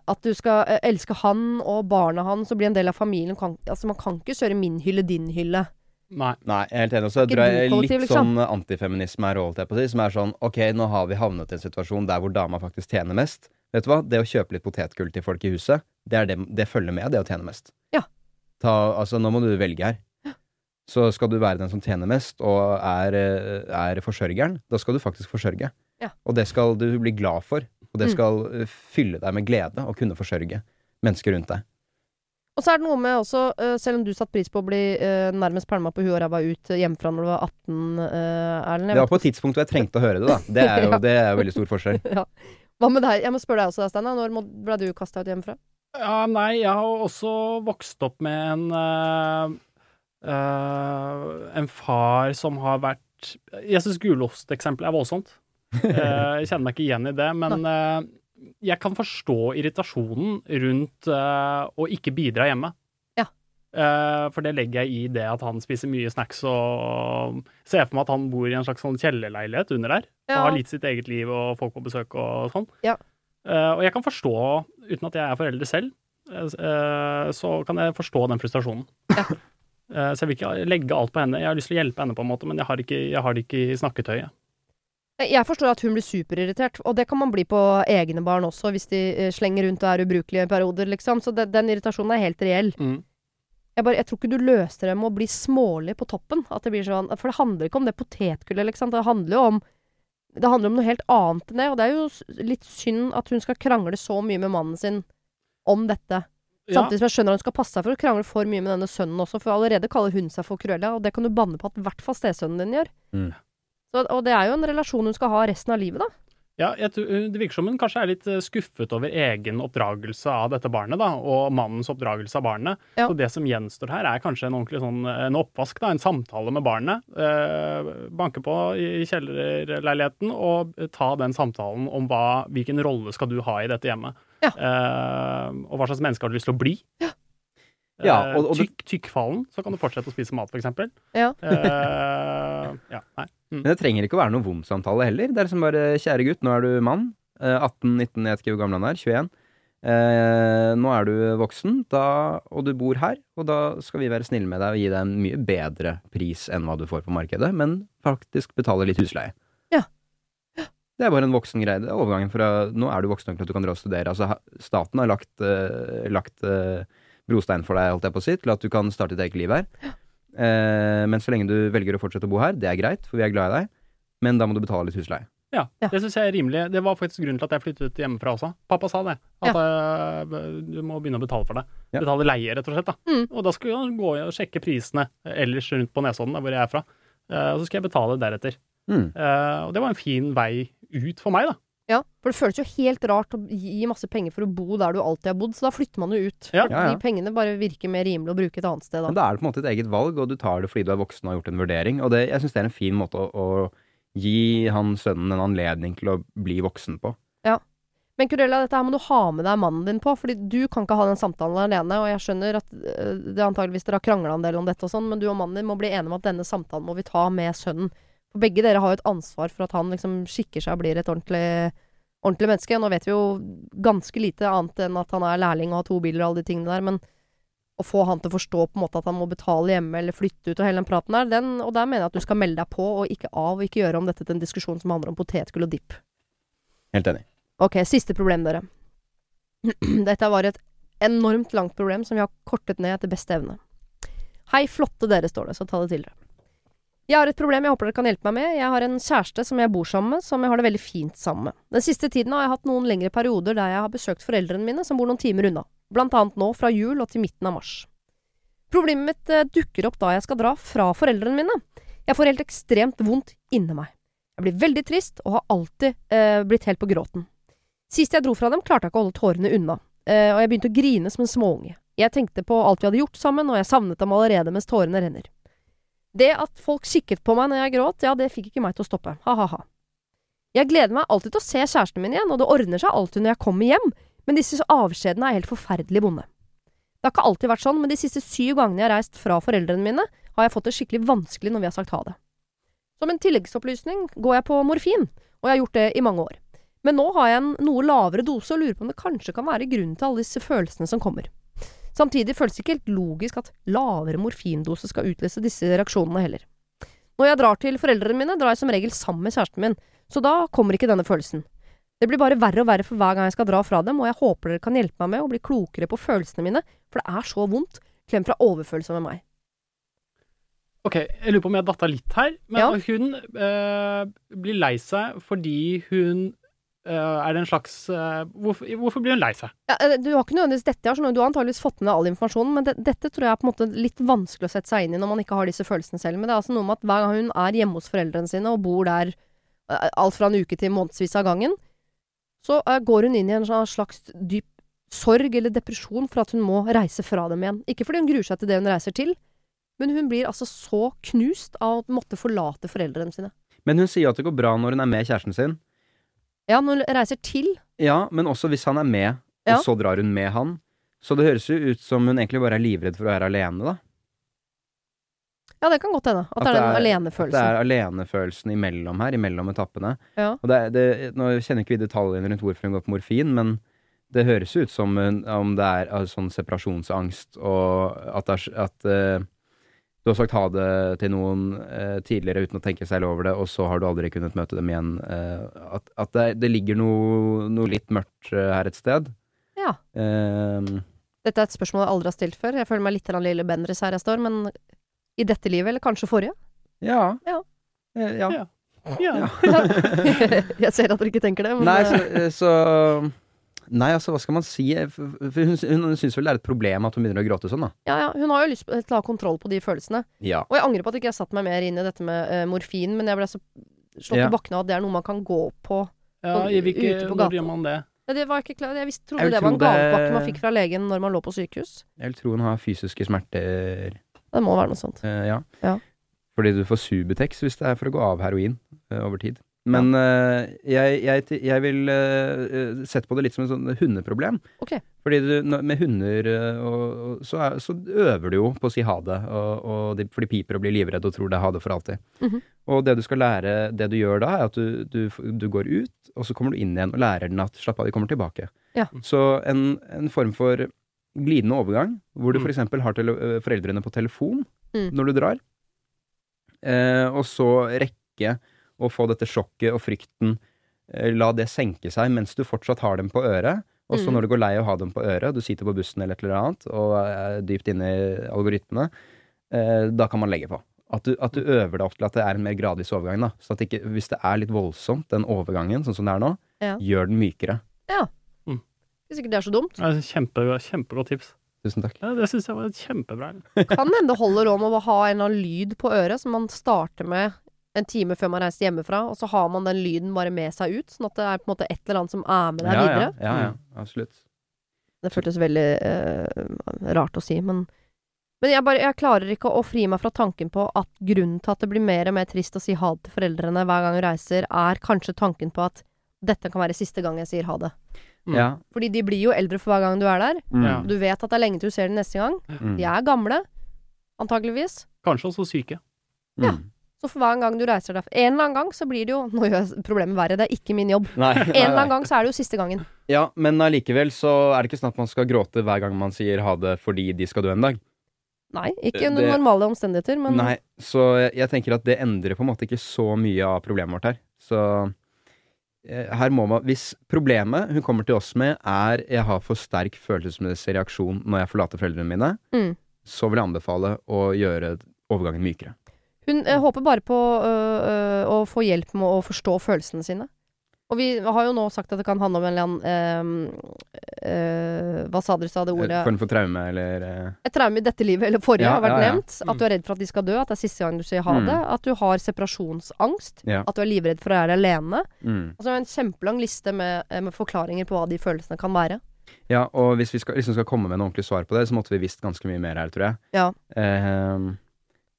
at du skal eh, elske han og barna hans og bli en del av familien. Kan, altså, man kan ikke kjøre min hylle, din hylle. Nei. Nei, jeg er helt enig. Og så Ikke drar jeg litt liksom. sånn antifeminisme her, holdt jeg på å si, som er sånn ok, nå har vi havnet i en situasjon der hvor dama faktisk tjener mest. Vet du hva? Det å kjøpe litt potetgull til folk i huset, det, er det, det følger med det å tjene mest. Ja. Ta, altså, nå må du velge her. Så skal du være den som tjener mest, og er, eh, er forsørgeren, da skal du faktisk forsørge. Ja. Og det skal du bli glad for, og det Mm. skal eh, fylle deg med glede å kunne forsørge. mennesker rundt deg. Og så er det noe med også, eh, selv om du satte pris på å bli eh, nærmest pælma på huet og ræva ut hjemmefra når du var 18, uh, Erlend. Det var på et tidspunkt hvor jeg trengte å høre det, da. Det er jo, Ja. det er jo veldig stor forskjell. ja. Hva med deg? Jeg må spørre deg også, Steinar. Når ble du kasta ut hjemmefra? Ja, nei, jeg har også vokst opp med en eh, eh, En far som har vært Jeg syns gulosteksempelet er voldsomt. Eh, jeg kjenner meg ikke igjen i det, men eh, jeg kan forstå irritasjonen rundt eh, å ikke bidra hjemme. Ja. For det legger jeg i det at han spiser mye snacks og ser for meg at han bor i en slags sånn kjellerleilighet under der. Ja. Og har litt sitt eget liv og folk på besøk og sånn. Ja. Og jeg kan forstå, uten at jeg er forelder selv, så kan jeg forstå den frustrasjonen. Ja. så jeg vil ikke legge alt på henne. Jeg har lyst til å hjelpe henne, på en måte, men jeg har, ikke, jeg har det ikke i snakketøyet. Jeg forstår at hun blir superirritert, og det kan man bli på egne barn også, hvis de eh, slenger rundt og er ubrukelige i perioder, liksom. Så det, den irritasjonen er helt reell. Mm. Jeg, bare, jeg tror ikke du løser det med å bli smålig på toppen. At det blir sånn, for det handler ikke om det potetgullet, liksom. Det handler jo om det handler om noe helt annet enn det, og det er jo litt synd at hun skal krangle så mye med mannen sin om dette. Ja, Samtidig som jeg skjønner at hun skal passe seg for å krangle for mye med denne sønnen også, for allerede kaller hun seg for Cruella, og det kan du banne på at i hvert fall stesønnen din gjør. Mm. Så, og det er jo en relasjon hun skal ha resten av livet, da. ja tror- det virker som hun kanskje er litt eh, skuffet over egen oppdragelse av dette barnet, da, og mannens oppdragelse av barnet. Ja. Så det som gjenstår her, er kanskje en ordentlig sånn, en oppvask, da, en samtale med barnet. Eh, banke på i kjellerleiligheten og ta den samtalen om hva, hvilken rolle skal du ha i dette hjemmet. Ja. Eh, og hva slags menneske har du lyst til å bli? Ja. Ja, Eh, og- og tykk, tykkfallen, så kan du fortsette å spise mat, for eksempel. Ja. uh, ja, nei. Mm. Men det trenger ikke å være noen vom-samtale heller. Det er liksom bare kjære gutt, nå er du mann. Eh, 18-19, jeg vet ikke hvor gammel han er. 21. Eh, nå er du voksen, da, og du bor her, og da skal vi være snille med deg og gi deg en mye bedre pris enn hva du får på markedet, men faktisk betale litt husleie. Ja. Det er bare en voksen greie. Det er overgangen fra Nå er du voksen nok til at du kan dra og studere. Altså, staten har lagt, eh, lagt eh, brostein for deg, holdt jeg på å si, til at du kan starte ditt eget liv her. Eh, men så lenge du velger å fortsette å bo her, det er greit, for vi er glad i deg, men da må du betale litt husleie. Ja, Ja. det syns jeg er rimelig. Det var faktisk grunnen til at jeg flyttet hjemmefra også. Pappa sa det. At eh, du må begynne å betale for det. Ja. Betale leie, rett og slett. da. Mm. Og da skal jeg gå og sjekke prisene ellers rundt på Nesodden, der hvor jeg er fra. Eh, og så skal jeg betale deretter. Mm. Eh, og det var en fin vei ut for meg, da. Ja, for det føles jo helt rart å gi masse penger for å bo der du alltid har bodd, så da flytter man jo ut. Ja. Ja, ja. De pengene bare virker mer rimelig å bruke et annet sted da. Men da er det på en måte et eget valg, og du tar det fordi du er voksen og har gjort en vurdering. Og det, jeg syns det er en fin måte å, å gi han sønnen en anledning til å bli voksen på. Ja. Men Kurella, dette her må du ha med deg mannen din på, fordi du kan ikke ha den samtalen alene, og jeg skjønner at øh, det antageligvis dere har krangla en del om dette og sånn, men du og mannen din må bli enige om at denne samtalen må vi ta med sønnen. For begge dere har jo et ansvar for at han liksom skikker seg og blir et ordentlig, ordentlig menneske. Nå vet vi jo ganske lite annet enn at han er lærling og har to biler og alle de tingene der, men å få han til å forstå på en måte at han må betale hjemme eller flytte ut og hele den praten der, den, og der mener jeg at du skal melde deg på og ikke av, og ikke gjøre om dette til en diskusjon som handler om potetgull og dipp. Helt enig. Ok, siste problem, dere. Dette var et enormt langt problem som vi har kortet ned etter beste evne. Hei, flotte dere, står det, så ta det til dere. Jeg har et problem jeg håper dere kan hjelpe meg med. Jeg har en kjæreste som jeg bor sammen med, som jeg har det veldig fint sammen med. Den siste tiden har jeg hatt noen lengre perioder der jeg har besøkt foreldrene mine, som bor noen timer unna. Blant annet nå fra jul og til midten av mars. Problemet mitt eh, dukker opp da jeg skal dra fra foreldrene mine. Jeg får helt ekstremt vondt inni meg. Jeg blir veldig trist og har alltid eh, blitt helt på gråten. Sist jeg dro fra dem, klarte jeg ikke å holde tårene unna, eh, og jeg begynte å grine som en småunge. Jeg tenkte på alt vi hadde gjort sammen, og jeg savnet dem allerede mens tårene renner. Det at folk kikket på meg når jeg gråt, ja, det fikk ikke meg til å stoppe. Ha-ha-ha. Jeg gleder meg alltid til å se kjæresten min igjen, og det ordner seg alltid når jeg kommer hjem, men disse avskjedene er helt forferdelig vonde. Det har ikke alltid vært sånn, men de siste syv gangene jeg har reist fra foreldrene mine, har jeg fått det skikkelig vanskelig når vi har sagt ha det. Som en tilleggsopplysning går jeg på morfin, og jeg har gjort det i mange år. Men nå har jeg en noe lavere dose og lurer på om det kanskje kan være grunnen til alle disse følelsene som kommer. Samtidig føles det ikke helt logisk at lavere morfindose skal utløse disse reaksjonene heller. Når jeg drar til foreldrene mine, drar jeg som regel sammen med kjæresten min, så da kommer ikke denne følelsen. Det blir bare verre og verre for hver gang jeg skal dra fra dem, og jeg håper dere kan hjelpe meg med å bli klokere på følelsene mine, for det er så vondt. Klem fra overfølelse med meg. Ok, jeg lurer på om jeg datta litt her, men Ja. hun eh, blir lei seg fordi hun er det en slags eh, hvorfor, hvorfor blir hun lei seg? Ja, eh, du har ikke nødvendigvis dette, jeg skjønner, du har antageligvis fått med deg all informasjonen, men det, dette tror jeg er på en måte litt vanskelig å sette seg inn i når man ikke har disse følelsene selv. Men det er altså noe med at hver gang hun er hjemme hos foreldrene sine og bor der eh, alt fra en uke til månedsvis av gangen, så eh, går hun inn i en sånn slags dyp sorg eller depresjon for at hun må reise fra dem igjen. Ikke fordi hun gruer seg til det hun reiser til, men hun blir altså så knust av å måtte forlate foreldrene sine. Men hun sier at det går bra når hun er med kjæresten sin. Ja, når hun reiser til Ja, men også hvis han er med, og Ja. så drar hun med han. Så det høres jo ut som hun egentlig bare er livredd for å være alene, da. Ja, det kan godt hende. At, det er den alenefølelsen. At det alenefølelsen. er alenefølelsen imellom her, imellom etappene. Ja. Og det, er- det, nå kjenner ikke vi detaljene rundt hvorfor hun går på morfin, men det høres ut som hun, om det er uh, sånn separasjonsangst, og at, det er, s- at uh, du har sagt ha det til noen eh, tidligere uten å tenke seg over det, og så har du aldri kunnet møte dem igjen. Eh, at at det, det ligger noe, noe litt mørkt uh, her et sted. Ja. Um, Dette er et spørsmål jeg aldri har stilt før. Jeg føler meg litt lille Bendriss her jeg står, men i dette livet, eller kanskje forrige? ja. Ja. Eh, ja. Ja. Ja. jeg ser at dere ikke tenker det, men Nei, eh, så, så Nei, altså, hva skal man si? For for hun, hun syns vel det er et problem at hun begynner å gråte sånn, da. ja, ja, hun har jo lyst til å ha kontroll på de følelsene. Ja. Og jeg angrer på at ikke jeg satt meg mer inn i dette med uh, morfin, men jeg ble så slått Ja. i bakken av at det er noe man kan gå på. Ja, i hvilke, Ute på når gjør man det? Ja, det var jeg ikke klar Jeg visste, trodde Jeg det var en det- gavepakke man fikk fra legen når man lå på sykehus. Jeg vil tro hun har fysiske smerter, Det må være noe sånt. Uh, ja. Ja. Fordi du får Subutex hvis det er for å gå av heroin uh, over tid. Men uh, jeg, jeg, jeg vil uh, sette på det litt som et sånn hundeproblem. Okay. Fordi du, med hunder og, og, så, er, så øver du jo på å si ha det, og, og de, for de piper og blir livredde og tror det er ha det for alltid. Mhm. Og det du skal lære, det du gjør da, er at du, du, du går ut, og så kommer du inn igjen og lærer den at slapp av, vi kommer tilbake. Ja. Så en, en form for glidende overgang, hvor du Mm. for eksempel har tele, foreldrene på telefon Mm. når du drar, uh, og så rekke å få dette sjokket og frykten, eh, la det senke seg mens du fortsatt har dem på øret. Og så Mm. når du går lei av å ha dem på øret, du sitter på bussen eller et eller annet, og er dypt inne i algoritmene, eh, da kan man legge på. At du, at du øver deg opp til at det er en mer gradvis overgang. da Så at ikke, Hvis det er litt voldsomt, den overgangen, sånn som det er nå, Ja. gjør den mykere. Ja, Hvis ikke det er så dumt. Ja, Kjempe, kjempegodt tips. Tusen takk. Ja, det syns jeg var kjempebra. Kan hende det holder om å ha en eller annen lyd på øret som man starter med en time før man reiser hjemmefra, og så har man den lyden bare med seg ut, sånn at det er på en måte et eller annet som er med deg ja, videre. Ja, ja, ja, absolutt. Det føltes veldig eh, rart å si, men Men jeg, bare, jeg klarer ikke å fri meg fra tanken på at grunnen til at det blir mer og mer trist å si ha det til foreldrene hver gang du reiser, er kanskje tanken på at dette kan være siste gang jeg sier ha det. Mm. Ja. Fordi de blir jo eldre for hver gang du er der. Mm. Du vet at det er lenge til du ser dem neste gang. Mm. De er gamle, antageligvis. Kanskje også syke. Ja. Så for hver gang du reiser deg En eller annen gang så blir det jo Nå gjør jeg problemet verre, det er ikke min jobb. Nei, En nei, eller annen gang så er det jo siste gangen. Ja, men allikevel så er det ikke sånn at man skal gråte hver gang man sier ha det fordi de skal dø en dag. Nei, ikke under Det- normale omstendigheter, men Nei, så jeg, jeg tenker at det endrer på en måte ikke så mye av problemet vårt her. Så eh, her må man Hvis problemet hun kommer til oss med, er jeg har for sterk følelsesmessig reaksjon når jeg forlater foreldrene mine, Mm. så vil jeg anbefale å gjøre overgangen mykere. Hun eh, håper bare på øh, øh, å få hjelp med å forstå følelsene sine. Og vi har jo nå sagt at det kan handle om en eller annen øh, Hva sa dere sa det ordet? form for traume eller eh, Et traume i dette livet, eller forrige, Ja, har vært ja, ja. nevnt. At du er redd for at de skal dø, at det er siste gang du sier ha Mm. det. At du har separasjonsangst. Ja. At du er livredd for å være alene. mm. Altså en kjempelang liste med, eh, med forklaringer på hva de følelsene kan være. Ja, og hvis vi skal, liksom skal komme med en ordentlig svar på det, så måtte vi visst ganske mye mer her, tror jeg. Ja. Ehm,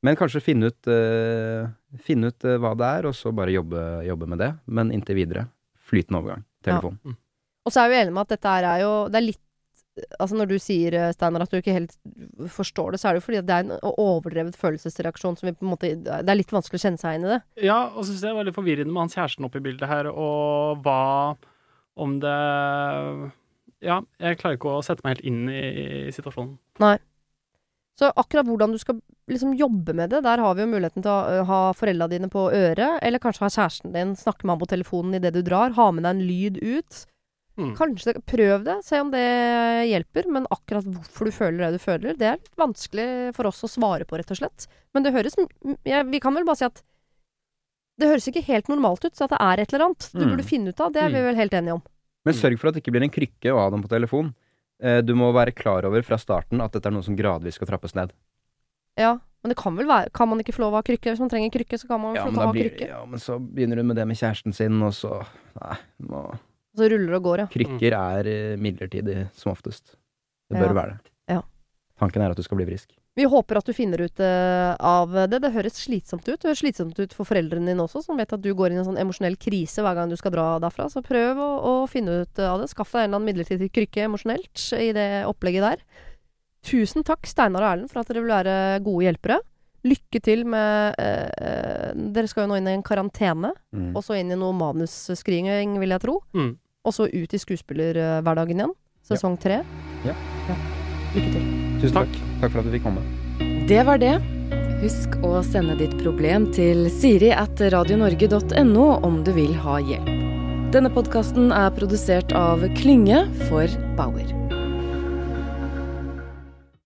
men kanskje finne ut, uh, finne ut uh, hva det er, og så bare jobbe, jobbe med det. Men inntil videre, flytende overgang. Telefon. Og så er vi enige med at dette her er jo Det er litt Altså når du sier, eh, Steinar, at du ikke helt forstår det, så er det jo fordi at det er en overdrevet følelsesreaksjon som vi på en måte Det er litt vanskelig å kjenne seg inn i det. Ja, og så syns jeg det var litt forvirrende med hans kjæresten oppi bildet her, og hva om det Ja, jeg klarer ikke å sette meg helt inn i, i situasjonen. Så akkurat hvordan du skal liksom jobbe med det, der har vi jo muligheten til å ha foreldra dine på øret, eller kanskje ha kjæresten din, snakke med ham på telefonen idet du drar, ha med deg en lyd ut. Mm. Kanskje Prøv det, se om det hjelper, men akkurat hvorfor du føler det du føler, det er litt vanskelig for oss å svare på, rett og slett. Men det høres ja, Vi kan vel bare si at Det høres ikke helt normalt ut, så at det er et eller annet du Mm. burde finne ut av, det er vi Mm. vel helt enige om. Men sørg for at det ikke blir en krykke å ha dem på telefon. Eh, Du må være klar over fra starten at dette er noe som gradvis skal trappes ned. Ja, men det kan vel være Kan man ikke få lov å ha krykke? Hvis man trenger krykke, så kan man Ja, få ha blir, krykke. ja, men så begynner hun med det med kjæresten sin, og så Nei. Må, Så ruller og går, ja. krykker er eh, midlertidig, som oftest. Det bør Ja. være det. Ja. Tanken er at du skal bli frisk. Vi håper at du finner ut eh, av det. Det høres slitsomt ut. Det høres slitsomt ut for foreldrene dine også, som vet at du går inn i en sånn emosjonell krise hver gang du skal dra derfra. Så prøv å, å finne ut av det. Skaff deg en eller annen midlertidig krykke emosjonelt i det opplegget der. Tusen takk, Steinar og Erlend, for at dere vil være gode hjelpere. Lykke til med eh, eh, Dere skal jo nå inn i en karantene, Mm. og så inn i noe manusskriving, vil jeg tro. Mm. Og så ut i skuespillerhverdagen igjen. Sesong tre. Ja. Lykke til. Tusen Takk. takk. Takk for at du fikk komme. Det var det. Husk å sende ditt problem til siri at radionorge.no om du vil ha hjelp. Denne podkasten er produsert av Klynge for Bauer.